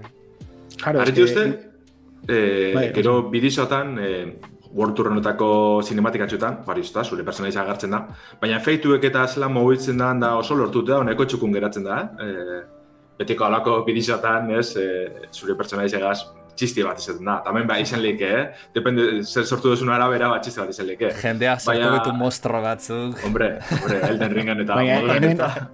Jaro, Arretu uste, e, Bai, gero bidizotan, e, World Tour honetako sinematikatxutan, bari usta, zure personaiza agertzen da, baina efeituek eta zela mobitzen da, da oso lortute da, honeko txukun geratzen da, eh? E, betiko alako bidizotan, ez, e, zure personaiza gaz, txisti bat izaten da. Tamen ba, izan leke, eh? Depende, zer sortu duzun arabera, bat txiste bat izan leke. Jendea sortu Baina- mostro batzuk. Hombre, hombre, Elden Ringen eta Baina modulan hemen- eta...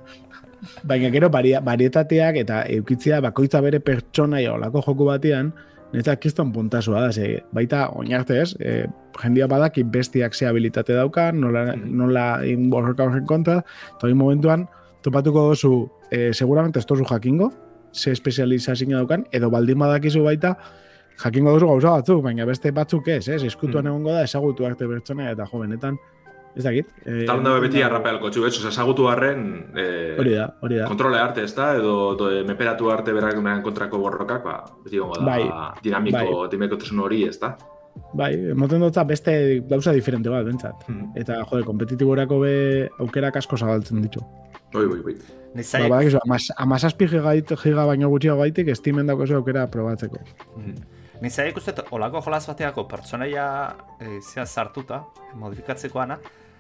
Baina gero baria, varietateak eta eukitzia bakoitza bere pertsonaia olako joku batean, Netzak kiston puntasua da, ze, baita oinarte ez, e, jendia badaki bestiak ze habilitate daukan, nola, Mhm. nola in borroka horren kontra, eta momentuan topatuko dozu, e, seguramente ez tozu jakingo, ze espezializazio daukan, edo baldin badakizu baita, jakingo duzu gauza batzuk, baina beste batzuk ez, ez, eskutuan Mhm. egongo da, ezagutu arte pertsona eta jo, benetan, ez dakit. E, Eta onda beti arrapealko txu, ez? Ezagutu harren, eh, Hori da, hori da. kontrole arte, ez da? Edo, edo eh, meperatu arte berak kontrako borrokak, ba, beti gongo da, Bai, dinamiko, dinamikotasun hori, ez da? Bai, emoten dutza beste gauza diferente bat, bentsat. Hmm. Eta, jode, kompetitiborako be aukerak asko zabaltzen ditu. Oi, oi, oi. Ni Ba, zai, badakizu, amaz, amazazpi giga, giga baino gutxiago gaitik, estimen daukazu aukera probatzeko. Ni zai ikustet, olako jolas bateako pertsonaia e, zea sartuta, modifikatzeko ana,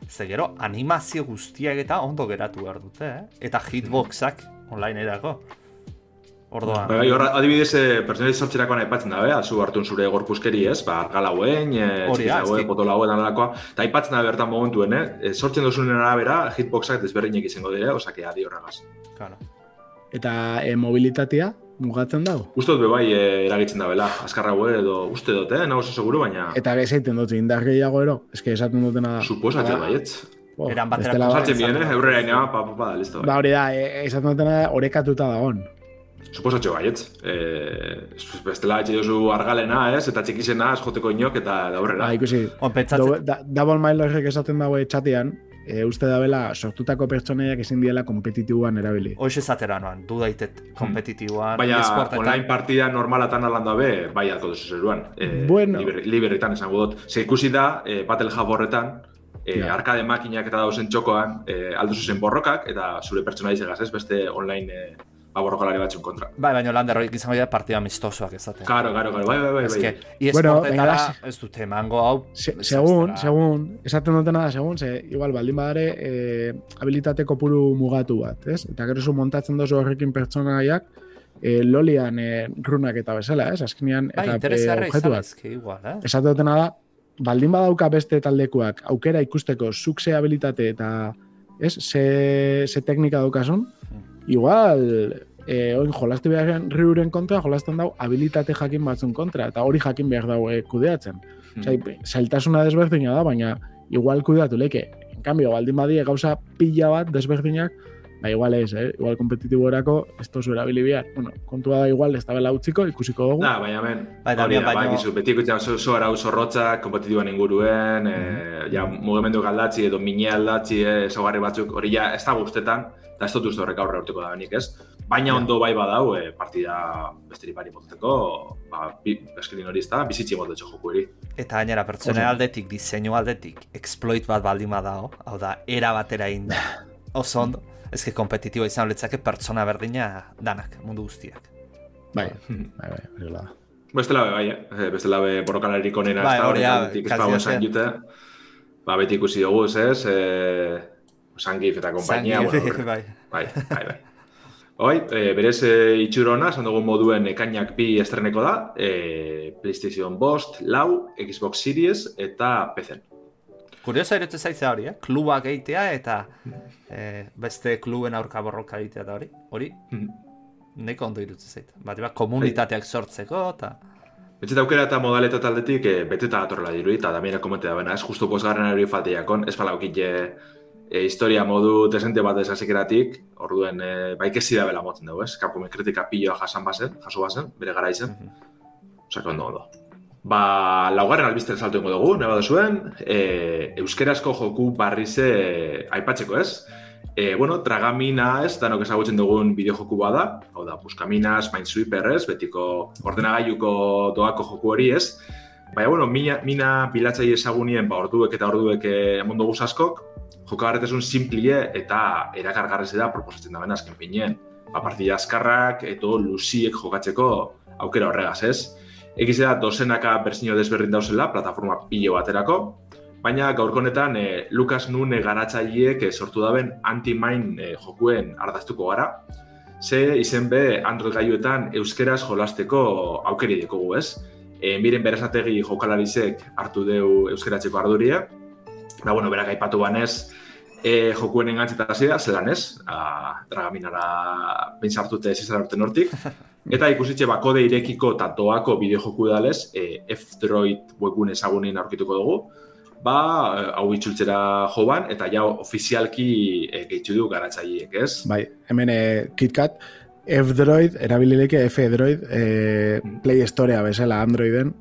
ze gero animazio guztiak eta ondo geratu behar dute, eh? Eta hitboxak online erako. Orduan, Bai, bai, hor, adibidez, eh, personaliz sortzerakoan aipatzen da, bea, zu hartun zure gorpuzkeri, ez? Ba, argala hauen, e, Hori da, hauen, eski. potola hauen, analakoa. Eta aipatzen da bertan momentuen, eh? E, sortzen duzunen arabera, hitboxak desberdinek izango dire, osake, adi horregaz. claro. Eta e, mobilitatea mugatzen dago. Uste dut bai e, eragitzen da bela, azkarra haue edo uste dut, eh? Nago oso seguru, baina Eta gezaiten dut, indar gehiago ero, eske esaten dutena da. suposatzen Ba, baietz. oh, Eran batera Ba, Sartzen bien, eh? Eurrera ina, pa, pa, pa, listo. Ba, hori da, e, esaten dutena da, orekatuta dagon. Suposatxo baietz. E, bestela etxe duzu argalena, ez? Eta txikizena, ez joteko inok, eta da aurrera. Ba, ikusi, On, pentsatzen, Dou- da, Double Milerrek esaten dago txatean, e, uste da bela sortutako pertsonaiak ezin diela kompetitiboan erabili. Hoxe esatera noan, du daitet kompetitiboan, Baina esportetan. online partida normalatan alan dabe, bai alko duzu zeruan. E, Bueno. liber, liberetan esango dut. Ze ikusi da, e, Battle Hub horretan, e, Ja. arkade makinak eta dauzen txokoan, e, alduzu zen borrokak, eta zure pertsonaizegaz, ez? Beste online e, ba, borrokalari batzun kontra. Bai, baina lander horiek izango dira partida amistosoak ezaten. Karo, karo, karo, bai, bai, bai. Ez bai. que, Bueno, esportetara venga, ez dute emango hau. Se, segun, segun, esaten dutena da, segun, ze, igual, baldin badare, e, habilitate kopuru mugatu bat, ez? Eta gero zu montatzen dozu horrekin pertsonaiak, e, lolian e, runak eta bezala, ez? Azkenean, Bai, eta e, objektuak. ezke igual, eh? Esaten dutena da, baldin badauka beste taldekuak aukera ikusteko zuk ze habilitate eta ez, ze, ze teknika daukasun, igual, e, oin jolastu beharren riuren kontra, jolasten dau habilitate jakin batzun kontra, eta hori jakin behar dau e, kudeatzen. Hmm. Zailtasuna desberdina da, baina igual kudeatu leke. En cambio, baldin badie gauza pila bat desberdinak, ba igual ez, eh? Igual kompetitiborako ez tozu erabili behar. Bueno, kontua da igual ez da bela utziko, ikusiko dugu. Da, baina hemen, Bai, hori Damian, da, baino- bai, gizu, beti ikutzen oso, oso arau zorrotzak, kompetitiboan inguruen, e, ja, mugimendu aldatzi edo mine aldatzi, e, ezaugarri batzuk, hori ja, ez da guztetan, eta ez dut uste horrek aurre urteko da benik, ez? Baina ondo bai badau, e, partida besteri pari motuteko, ba, bi, eskrin hori ez da, bizitzi motetxo joku hori. Eta gainera pertsone Oso. aldetik, diseinu aldetik, exploit bat baldin badao, hau da, era batera inda. *laughs* Oso ondo, ezke kompetitibo izan letzake pertsona berdina danak, mundu guztiak. Bai, bai, bai, hori da. Bestela be, bai, eh? bestela be borrokalarik onena Bai, ez da, hori ez jute. Ba, beti ikusi dugu, ez? E, Sangif eta kompainia. Zangi, bueno, bai. bai, bai, bai. Hoi, e, berez e, itxurona, esan dugun moduen ekainak bi estreneko da, e, PlayStation Bost, Lau, Xbox Series eta PC. Kurioso erotu zaitza hori, eh? Klubak egitea eta eh, beste kluben aurka borroka egitea da hori. Hori, Mhm. neko ondo irutzen zait. Bat, bat, komunitateak sortzeko eta... Betxeta aukera eta modaleta aldetik e, beteta datorrela dirui, eta damiena komente da bena, ez justu posgarren hori falteiakon, ez pala okit e, historia modu desente bat esasikeratik, orduen e, baikesi da bela motzen dugu, ez? Capcom kritika piloa jasan bazen, jaso bazen, bere gara izen. Osaka, ondo, ondo. Ba, laugarren albizten salto ingo dugu, neba zuen, e, euskerazko joku barrize aipatzeko ez. E, bueno, Dragamina ez, danok ezagutzen dugun bideojoku bada, hau da, Buscaminas, Minesweeper ez, betiko ordenagailuko doako joku hori ez. Baina, bueno, mina, mina bilatzai ezagunien, ba, orduek eta orduek eh, emon dugu askok, jokagarretasun simplie eta erakargarrez da proposatzen da bena azken finean. Ba, partida askarrak, eto luziek jokatzeko aukera horregaz, ez? Egiz da, dozenaka berzino desberdin dauzela, plataforma pilo baterako, baina gaurko honetan e, Lucas Nune garatzaileek e, sortu daben anti-main e, jokuen ardaztuko gara, ze izen be Android gaiuetan euskeraz jolasteko aukeri dikogu, ez? E, miren berazategi jokalarizek hartu deu euskeratzeko arduria, da, bueno, berak aipatu banez, e, jokuen engantzeta da, zelan ez, a, dragaminara pentsartute ez izan urte nortik, *laughs* eta ikusitxe bakode irekiko eta doako bideojoku dalez, e, F-Droid webgune ezagunin aurkituko dugu, ba, eh, hau itxultzera joban, eta ja ofizialki e, gehitzu du garatzaileek, ez? Bai, hemen e, KitKat, F-Droid, erabilileke F-Droid, e, Play Storea bezala Androiden,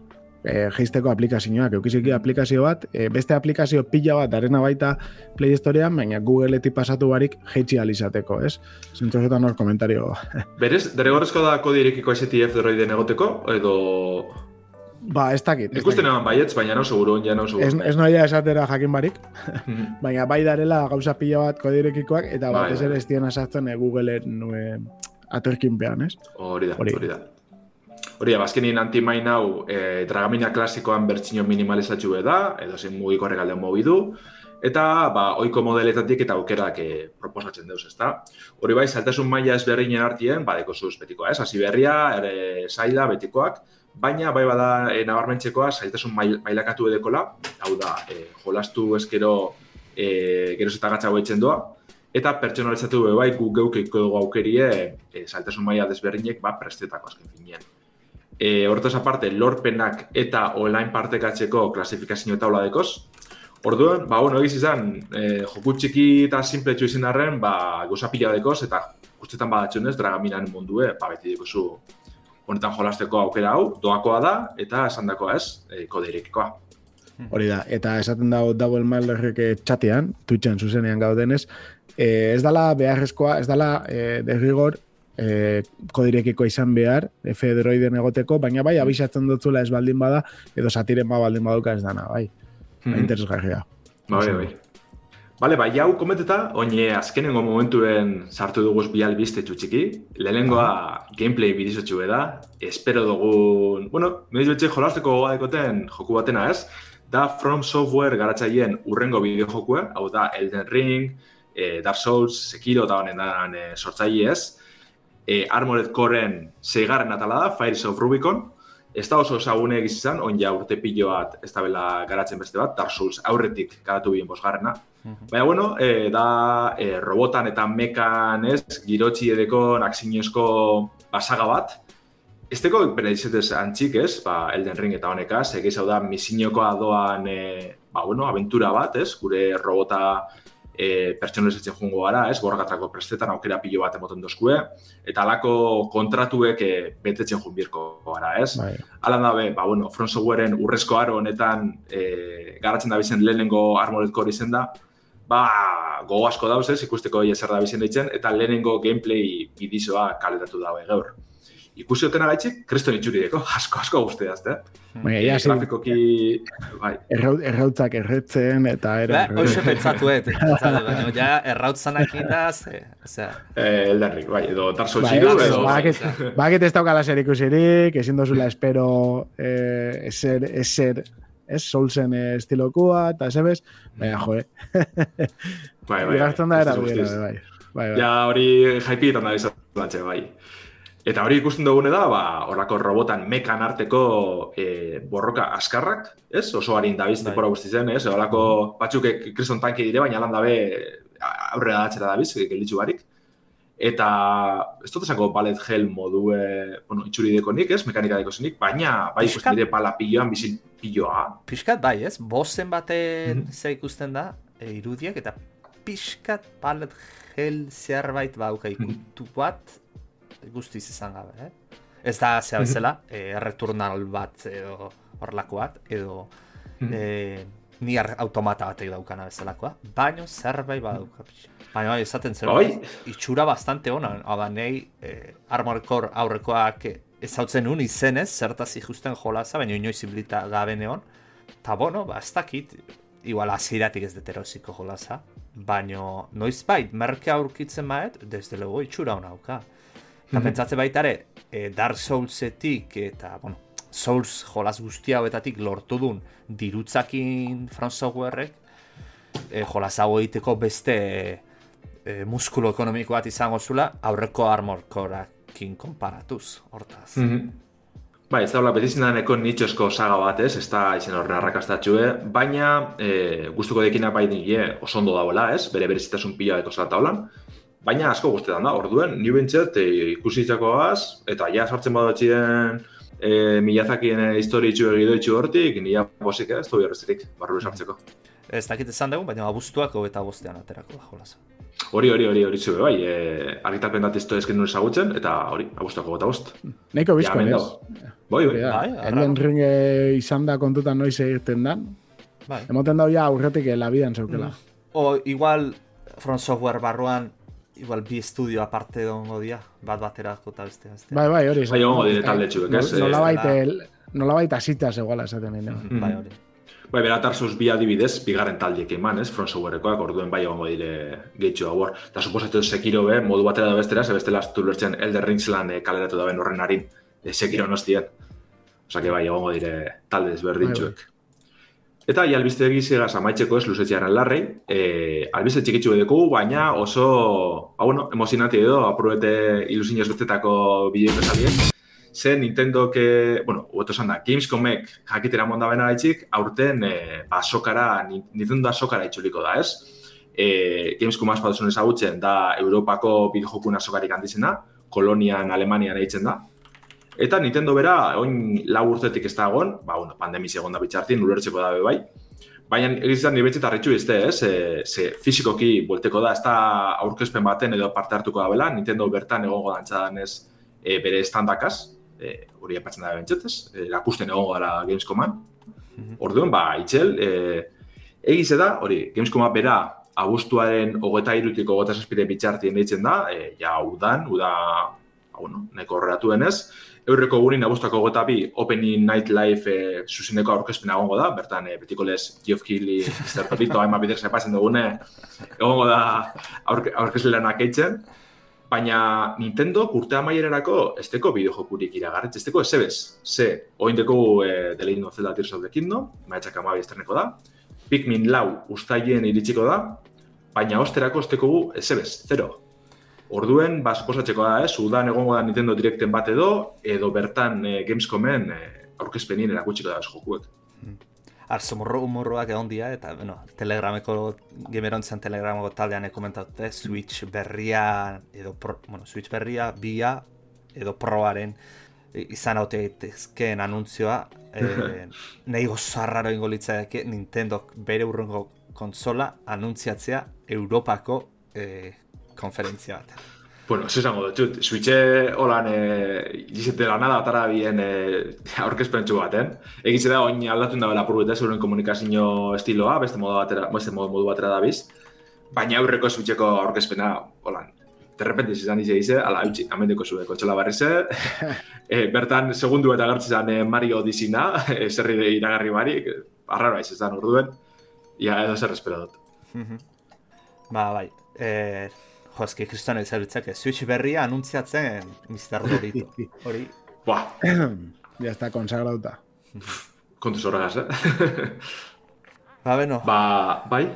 e, geisteko aplikazioak, eukiziki aplikazio bat, e, beste aplikazio pila bat darena baita Play Storean, baina Googleetik pasatu barik jeitsi alizateko, ez? Zentrozetan hor komentario. *laughs* Berez, derregorrezko da kode irekiko STF droiden egoteko, edo... ba, ez dakit. ez Ikusten eman baietz, baina no seguro, ja no Ez, seguro. ez noia esatera jakin barik, Mhm. *laughs* baina bai darela gauza pila bat kodirekikoak, eta Bai, batez bai. ere ez diena sartzen e, Googleen aterkinpean, ez? Hori da, Hori. da. Hori da, bazkenin anti-main hau e, dragamina klasikoan bertzino minimalizatxu da, edo zen mugiko regaldean mobidu, eta ba, oiko modeletatik eta aukerak e, proposatzen deuz, ezta? Hori bai, saltasun maila ezberdinen artien, badeko zuz betikoa, ez? Hasi berria, ere zaila, betikoak, baina bai bada e, nabarmentzekoa zailtasun mail, mailakatu edekola, hau da, e, jolastu eskero e, geroz eta gatza hoetzen doa, eta pertsonalizatu be bai gu geukeiko dugu aukerie e, zailtasun maila desberdinek ba prestetako azken finean. E, hortaz aparte, lorpenak eta online partekatzeko klasifikazio taula dekoz. Orduan, ba, bueno, egiz izan, e, joku txiki eta simpletxu izin arren, ba, gauza pila dekoz, eta guztetan badatxunez, dragaminan mundue, ba, beti dikozu honetan jolasteko aukera hau, doakoa da, eta esandakoa ez, e, kode irekikoa. Hori da, eta esaten dago Double Malderrek eh, txatean, Twitchen zuzenean gaudenez, eh, ez dala beharrezkoa, ez dala eh, derrigor eh, kodirekiko izan behar, F-Droiden egoteko, baina bai abisatzen dutzula ez baldin bada, edo satiren ba baldin baduka ez dana, bai. Mm Interesgarria. Bai, bai. Bale, bai, hau komenteta, oine azkenengo momentuen sartu duguz bi albiste txutxiki. Lehenengoa gameplay bidizotxu da. Espero dugun, bueno, mediz betxe jolasteko goga dekoten joku batena ez. Da From Software garatzaileen urrengo bideojokua, hau da Elden Ring, eh, Dark Souls, Sekiro eta honen dan eh, sortzaile ez. Eh, Armored Core-en seigarren atala da, Fires of Rubicon. Ez da oso ezagune egiz izan, on ja urte pilo bat ez da bela garatzen beste bat, Dark Souls aurretik garatu bien bosgarrena. Baina, bueno, e, da e, robotan eta mekan ez, girotxi edeko nakzinezko basaga bat. Ez teko bere izetez antxik ez, ba, Elden Ring eta honekaz, egiz hau da misiniokoa doan, e, ba, bueno, aventura bat ez, gure robota e, pertsonalizatzen jungo gara, ez, borrakatrako prestetan aukera pilo bat emoten dozkue, eta alako kontratuek e, betetzen junbirko gara, ez. Bai. Alan dabe, ba, bueno, Front Softwareen urrezko aro honetan e, garatzen da bizen lehenengo Armored Core izen da, ba, gogo asko dauz ez, ikusteko zer da bizen ditzen, eta lehenengo gameplay bidizoa kaletatu daue gaur. Ikusi otena gaitxik, kriston itxurideko, asko, asko guztiaz, eh? Baina, ja, sí, Grafikoki, bai, erraut, errautzak erretzen, eta ere... Ba, hoxe *laughs* pentsatuet, pentsatu, baina ja errautzanak da, ze, ze, eh, Elden Ring, bai, edo Souls Bai, hiru, ez, edo... bakit, bakit ez daukala zer ikusirik, ezin dozula espero eh, eser, eser ez? Soulsen eh, estilokoa, eta zebez, baina jo, eh? Bai, bai, Igartzen da bai, era bai. Bai, bai. Ja, hori jaipietan da izan bai. Eta hori ikusten dugune da, ba, horrako robotan mekan arteko e, borroka askarrak, ez? Oso harin dabiz Bai. tempora guzti zen, ez? Horako batzuk kriston tanki dire, baina lan dabe aurrera datzera dabiz, gelitzu barik. Eta ez dut esango ballet gel modue, bueno, itxuri deko nik, ez? Mekanika deko zenik, baina bai ikusten dire pala pilloan bizi pilloa. Piskat bai, ez? Bozen baten Mhm. ze ikusten da, e, irudiak, eta pixkat palet gel zerbait bauka ikutu bat, guztiz izan gabe, eh? Ez da, zea Mhm. bezala, e, returnal bat edo horlako bat, edo Mhm. e, niar automata batek daukana bezalakoa, baino zerbait badauka pixka. Baina bai, esaten zer, Bai. itxura bastante ona, hau nahi eh, Armored Core aurrekoak ezautzen un izenez, zertaz ikusten jolaza, baina inoiz ibilita gabe neon. Ta bueno, ba, ez dakit, igual aziratik ez deterosiko jolaza, baino noiz bait, merke aurkitzen maet, desde luego itxura hona hauka. Eta Mhm. pentsatze baita ere, eh, Dark Soulsetik eta, bueno, Souls jolas guzti hauetatik lortu dun dirutzakin From Softwarek, e, jolas hau egiteko beste e, muskulo ekonomiko bat izango zula aurreko Armor Coreakin konparatuz, hortaz. Mhm. Bai, ez da hola betizindaneko nitxosko saga bat ez, ez da izen horren arrakastatxue, baina e, gustuko dekina bai nire oso ondo dauela ez, bere berezitasun pila deko zalata holan, baina asko guztetan da, orduen, ni bentsat e, ikusitzakoaz, eta ja sartzen badotxien e, Miyazakien e, historitxu egidoitxu hortik, nia posik ez, du berrezirik, barru sartzeko. Ez dakit esan dugu, baina abuztuak eta bostean aterako da jolasa. Hori, hori, hori, hori zube, bai, e, argitapen dat izto ezken nuen ezagutzen, eta hori, abuztuako gota bost. Nahiko bizko, ez? dago. Bai, bai. Bai, arraro. Ring eh, izan da kontutan noiz egiten dan. Bai. Emoten dau ja aurretik eh, labidan zeukela. O igual From Software barruan igual bi estudio aparte dongo dia, bat baterako eta beste beste. Bai, bai, hori. Bai, egongo dire talde txuek, ez? Nola baita, nola baita zitaz eguala esaten nire. Mhm. Bai, hori. Bai, bera Tarsus bi adibidez, bigarren taldiek eman, ez? Front Softwarekoak, orduen bai egongo dire gehitxo hauor. Eta suposatu Sekiro be, modu batera da bestera, ze bestela astu lertzen Elder Rings lan e, kaleratu daben horren harin, e, Sekiro nostien. Osa que bai, egongo dire talde ezberdintxuek. Eta ja albiste egizigaz amaitzeko ez luzetxearen larrei, e, albiste txikitsu edeko, baina oso, ba, bueno, emozionati edo, aprobete ilusinez betetako bideo bezalien. Ze Nintendo que, bueno, esan da, Gamescomek jakitera monda bena gaitxik, aurten e, ba, sokara, Ni- Nintendo sokara itzuliko da, ez? E, Gamescom aspatu zuen ezagutzen da Europako bideojokuna sokarik handizena, Kolonian, Alemanian eitzen da. Eta Nintendo bera, oin lau urtetik ez egon, ba, bueno, pandemiz egon da bitxartin, ulertzeko da be bai. Baina egizan nire betxet arritxu izte, ez? E, ze fizikoki buelteko da, ez da aurkezpen baten edo parte hartuko da bela, Nintendo bertan egongo dantzadan ez e, bere estandakaz, e, hori apatzen da bentsetez, e, erakusten egongo dara Gamescoman. Mhm. Orduan, ba, itxel, e, egize da, hori, Gamescoma bera abuztuaren hogeta irutik hogeta zazpide bitxartien deitzen da, e, ja, udan, uda, ba, bueno, nahiko horretuen ez, Eurreko gurin abuztuako hogeta bi Opening Night Live e, zuzeneko aurkezpena egongo da, bertan e, betiko lez Geoff Keighley, Mr. Topito, hainbat bidez epatzen dugune, egongo da aurke, aurkezlenak eitzen, baina Nintendo urte amaierarako esteko bideojokurik iragarretz, esteko esebez. Ze, oin dugu e, The Legend of Zelda Tears of the Kingdom, maetxak amabi estreneko da, Pikmin lau ustaien iritsiko da, baina osterako esteko gu esebez, zero. Orduen, ba, suposatzeko da, ez, udan egongo da Nintendo Directen bat edo, edo bertan e, Gamescomen e, aurkezpenin erakutsiko da jokuek. Arzo morro morroak egon dira, eta, bueno, telegrameko, gemerontzen telegrameko taldean komentatute, Switch berria, edo, pro, bueno, Switch berria, bia, edo proaren izan haute daitezkeen anuntzioa, eh, *laughs* nahi gozo arraro ingo litzaiake Nintendo bere urrengo konsola anuntziatzea Europako eh, konferentzia bat. Bueno, ez esango dut, Switche holan e, izete lanada atara bien e, aurkezpentsu baten. Egitze da, oin aldatun da bela purbeta zeuren komunikazio estiloa, beste modu batera, beste modu, modu batera da biz. Baina aurreko Switcheko aurkezpena, holan, terrepente izan ize ize, ala, eutxi, amendeko zuen kontsola barri e, *laughs* bertan, segundu eta gertzen zen e, Mario Odysseyna, *laughs* e, zerri de iragarri barik, arraro aiz ezan orduen. Ia, edo zer espero dut. Ba, bai. Eh, jo, eski kriston ezagutzak, Switch berria anuntziatzen Mr. Dorito. *laughs* Hori, Buah, *clears throat* ya está consagrauta. kontu zorregaz, eh? *laughs* Ba, beno, ba, bai,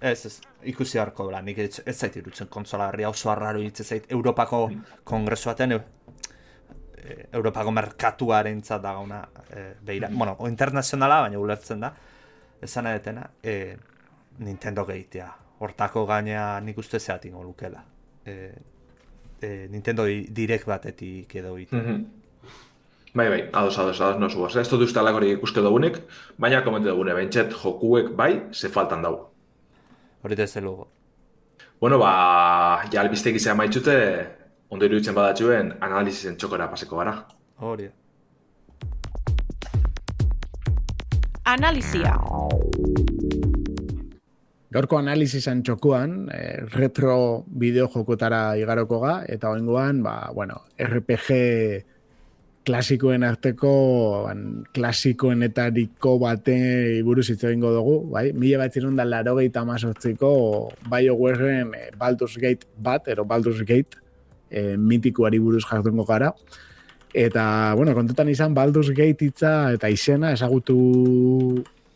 ez, ez, ikusi harko bela, nik ez, ez zait irutzen konsola berria oso arraro hitz zait Europako kongresuaten, e, Europako merkatuaren zat da gauna, e, beira, bueno, o internazionala, baina ulertzen da, esan edetena, e, Nintendo gehitea, hortako gaina nik uste zeatingo lukela. E, e, Nintendo di- direct batetik edo ite. Mhm. Bai, bai, ados, ados, ados, no zuaz. Ez dut uste alakorik ikuske dugunik, baina komente dugune, bentset jokuek bai, ze faltan dau. Hori desde luego. Bueno, ba, ja albistek izan maitxute, ondo iruditzen badatxuen, analizisen txokora paseko gara. Hori. Analizia. Gaurko analizizan txokuan, eh, retro bideo jokotara igaroko ga, eta oingoan, ba, bueno, RPG klasikoen arteko, ban, klasikoenetariko bate buruz hitz egingo dugu, bai? Mila bat zirun da laro gehieta mazortziko BioWaren eh, Baldur's Gate bat, ero Baldur's Gate eh, mitikoari buruz jardungo gara. Eta, bueno, kontutan izan Baldur's Gate hitza eta izena ezagutu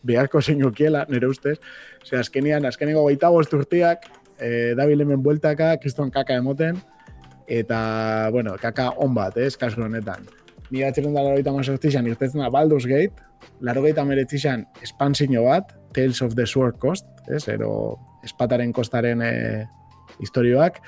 beharko zeinokiela, nire ustez. Ose, azkenian, azkeneko gaita bost urteak, e, dabil hemen bueltaka, kriston kaka emoten, eta, bueno, kaka on bat, ez, kasu honetan. Ni atxerun da laro gaita mazortzizan, irtetzen da Baldur's Gate, laro gaita meretzizan espansino bat, Tales of the Sword Coast, ez, ero espataren kostaren e, historioak,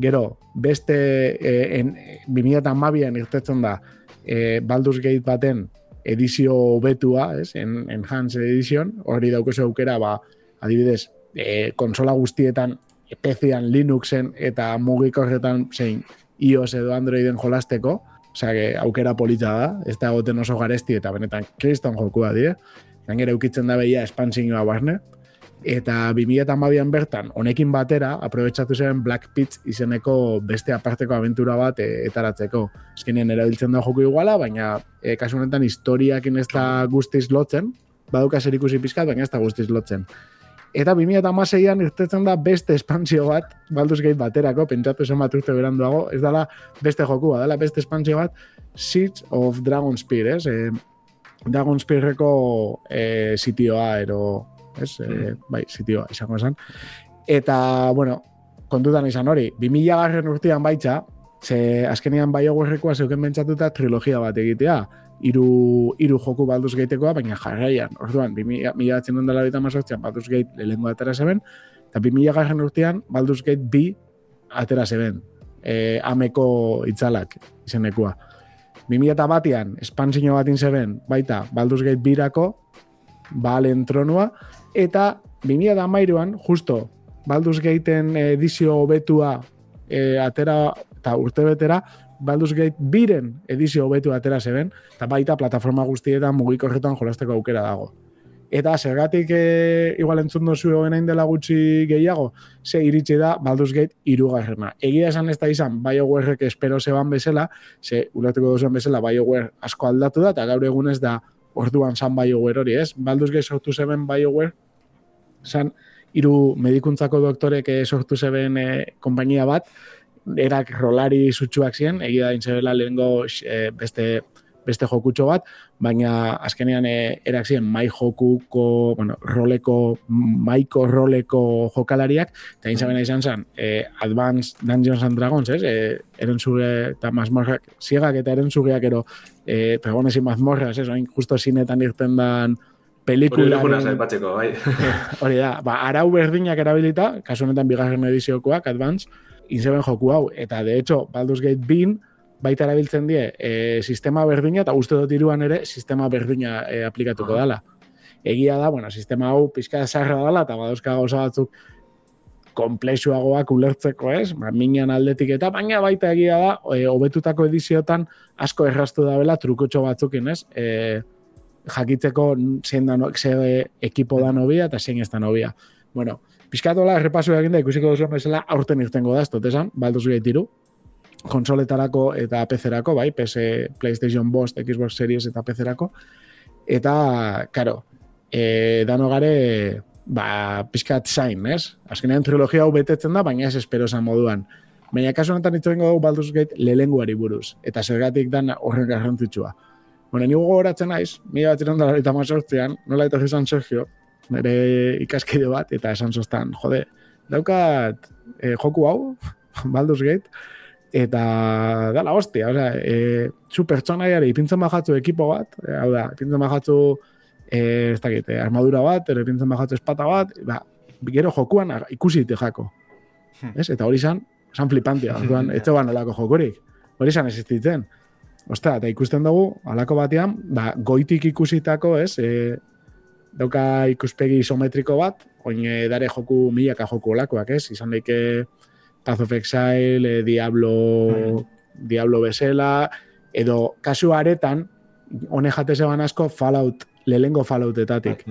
gero, beste, e, en, 2008an irtetzen da, e, Baldur's Gate baten edizio betua, ez, en, Enhanced Edition, hori daukozu aukera, ba, adibidez, e, konsola guztietan, PC-an, Linuxen eta mugikorretan zein iOS edo Androiden jolasteko, osea, que aukera polita da, ez da goten oso garesti eta benetan kriston jokua die, gainera eukitzen da behia espansioa barne, eta 2008an bertan, honekin batera, aprobetsatu zen Black Pitch izeneko beste aparteko aventura bat e, etaratzeko. Eskenien erabiltzen da joko iguala, baina e, kasu honetan historiakin ez da guztiz lotzen, baduka zer ikusi pizkat, baina ez da guztiz lotzen. Eta 2006an irtetzen da beste espansio bat, Baldur's Gate baterako, pentsatu zen bat urte beranduago, ez dala beste jokua, dala beste espansio bat, Siege of Dragon Spear, ez? E, Dragon Spearreko e, sitioa, ero, ez? E, bai, sitioa, izango esan. Eta, bueno, kontutan izan hori, 2000 garren urtean baitza, ze azkenean BioWarekoa zeuken bentsatuta trilogia bat egitea, hiru hiru joku Baldur's Gatekoa, baina jarraian, orduan, 2000 dela eta mazortzean Baldur's Gate lehengo atera zeben, eta 2000 garren urtean Baldur's Gate bi atera zeben, e, ameko itzalak izenekua. 2000 batean, espansio batin zeben, baita Baldur's Gate birako, balen tronua, eta 2000 amairuan, justo, Baldur's Gateen edizio hobetua e, atera, eta urte betera, Baldur's Gate biren edizio hobetu atera zeben, eta baita plataforma guztietan mugikorretan jolasteko aukera dago. Eta zergatik e, igual entzun dozu hogenain dela gutxi gehiago, ze iritsi da Baldur's Gate irugarrena. Egia esan ez da izan BioWarek espero zeban bezala, ze ulertuko duzuen bezala BioWare asko aldatu da, eta gaur egunez da orduan san BioWare hori, ez? Baldur's Gate sortu zeben BioWare, san hiru medikuntzako doktorek eh, sortu zeben e, konpainia bat, erak rolari sutsuak ziren, egia da intzebela lehengo e, beste beste jokutxo bat, baina azkenean e, erak ziren mai jokuko, bueno, roleko, maiko roleko jokalariak, eta intzabena izan zen, e, Advanced Dungeons and Dragons, ez? E, erentzuge eta mazmorrak, ziegak eta erentzugeak ero e, dragones y mazmorras, ez? Oin justo zinetan irten dan aipatzeko, bai. *laughs* Hori da, ba, arau berdinak erabilita, kasu honetan bigarren ediziokoak, Advance, inzeben joku hau, eta de hecho, Baldur's Gate bin, baita erabiltzen die, e, sistema berdina, eta uste dut iruan ere, sistema berdina e, aplikatuko Aha. dala. Egia da, bueno, sistema hau pizka zarra dala, eta badauzka gauza batzuk komplexuagoak ulertzeko ez, ba, minan aldetik eta, baina baita egia da, e, hobetutako ediziotan asko errastu da bela trukotxo batzukin, ez? E, jakitzeko zein da, ze ekipo da nobia eta zein ez da nobia. Bueno, pizkatola errepasu egin da ikusiko duzuen bezala aurten irtengo da, ez dut esan, Baldur's Gate iru, konsoletarako eta PC-erako, bai, PS, PlayStation Bost, Xbox Series eta PC-erako, eta, karo, e, dano gare, ba, pizkat zain, ez? Azkenean trilogia hau betetzen da, baina ez espero moduan. Baina kasu honetan egingo dugu Baldur's Gate lehenguari buruz, eta zergatik dan horren garrantzitsua. Bueno, ni gogoratzen naiz, mila bat irondala eta mazortzean, nola etorri zan Sergio, nire ikaskide bat, eta esan zoztan, jode, daukat e, joku hau, *laughs* Baldur's Gate, eta dala hostia, oza, e, zu pertsonaiare ipintzen bajatzu ekipo bat, e, hau da, ipintzen bajatzu e, ez dakit, e, armadura bat, ero ipintzen bajatzu espata bat, ba, gero jokuan ikusi dite jako. Hmm. Ez? Eta hori zan, zan flipantia, orduan, *laughs* ez zegoen olako jokurik. Hori zan existitzen. Ostra, eta ikusten dugu, alako batean, ba, goitik ikusitako, ez, e, dauka ikuspegi isometriko bat, oin e, dare joku milaka joku olakoak, ez, izan daike Path of Exile, e, Diablo, Diablo bezela, edo kasu aretan, hone jate zeban asko Fallout, lehengo Falloutetatik.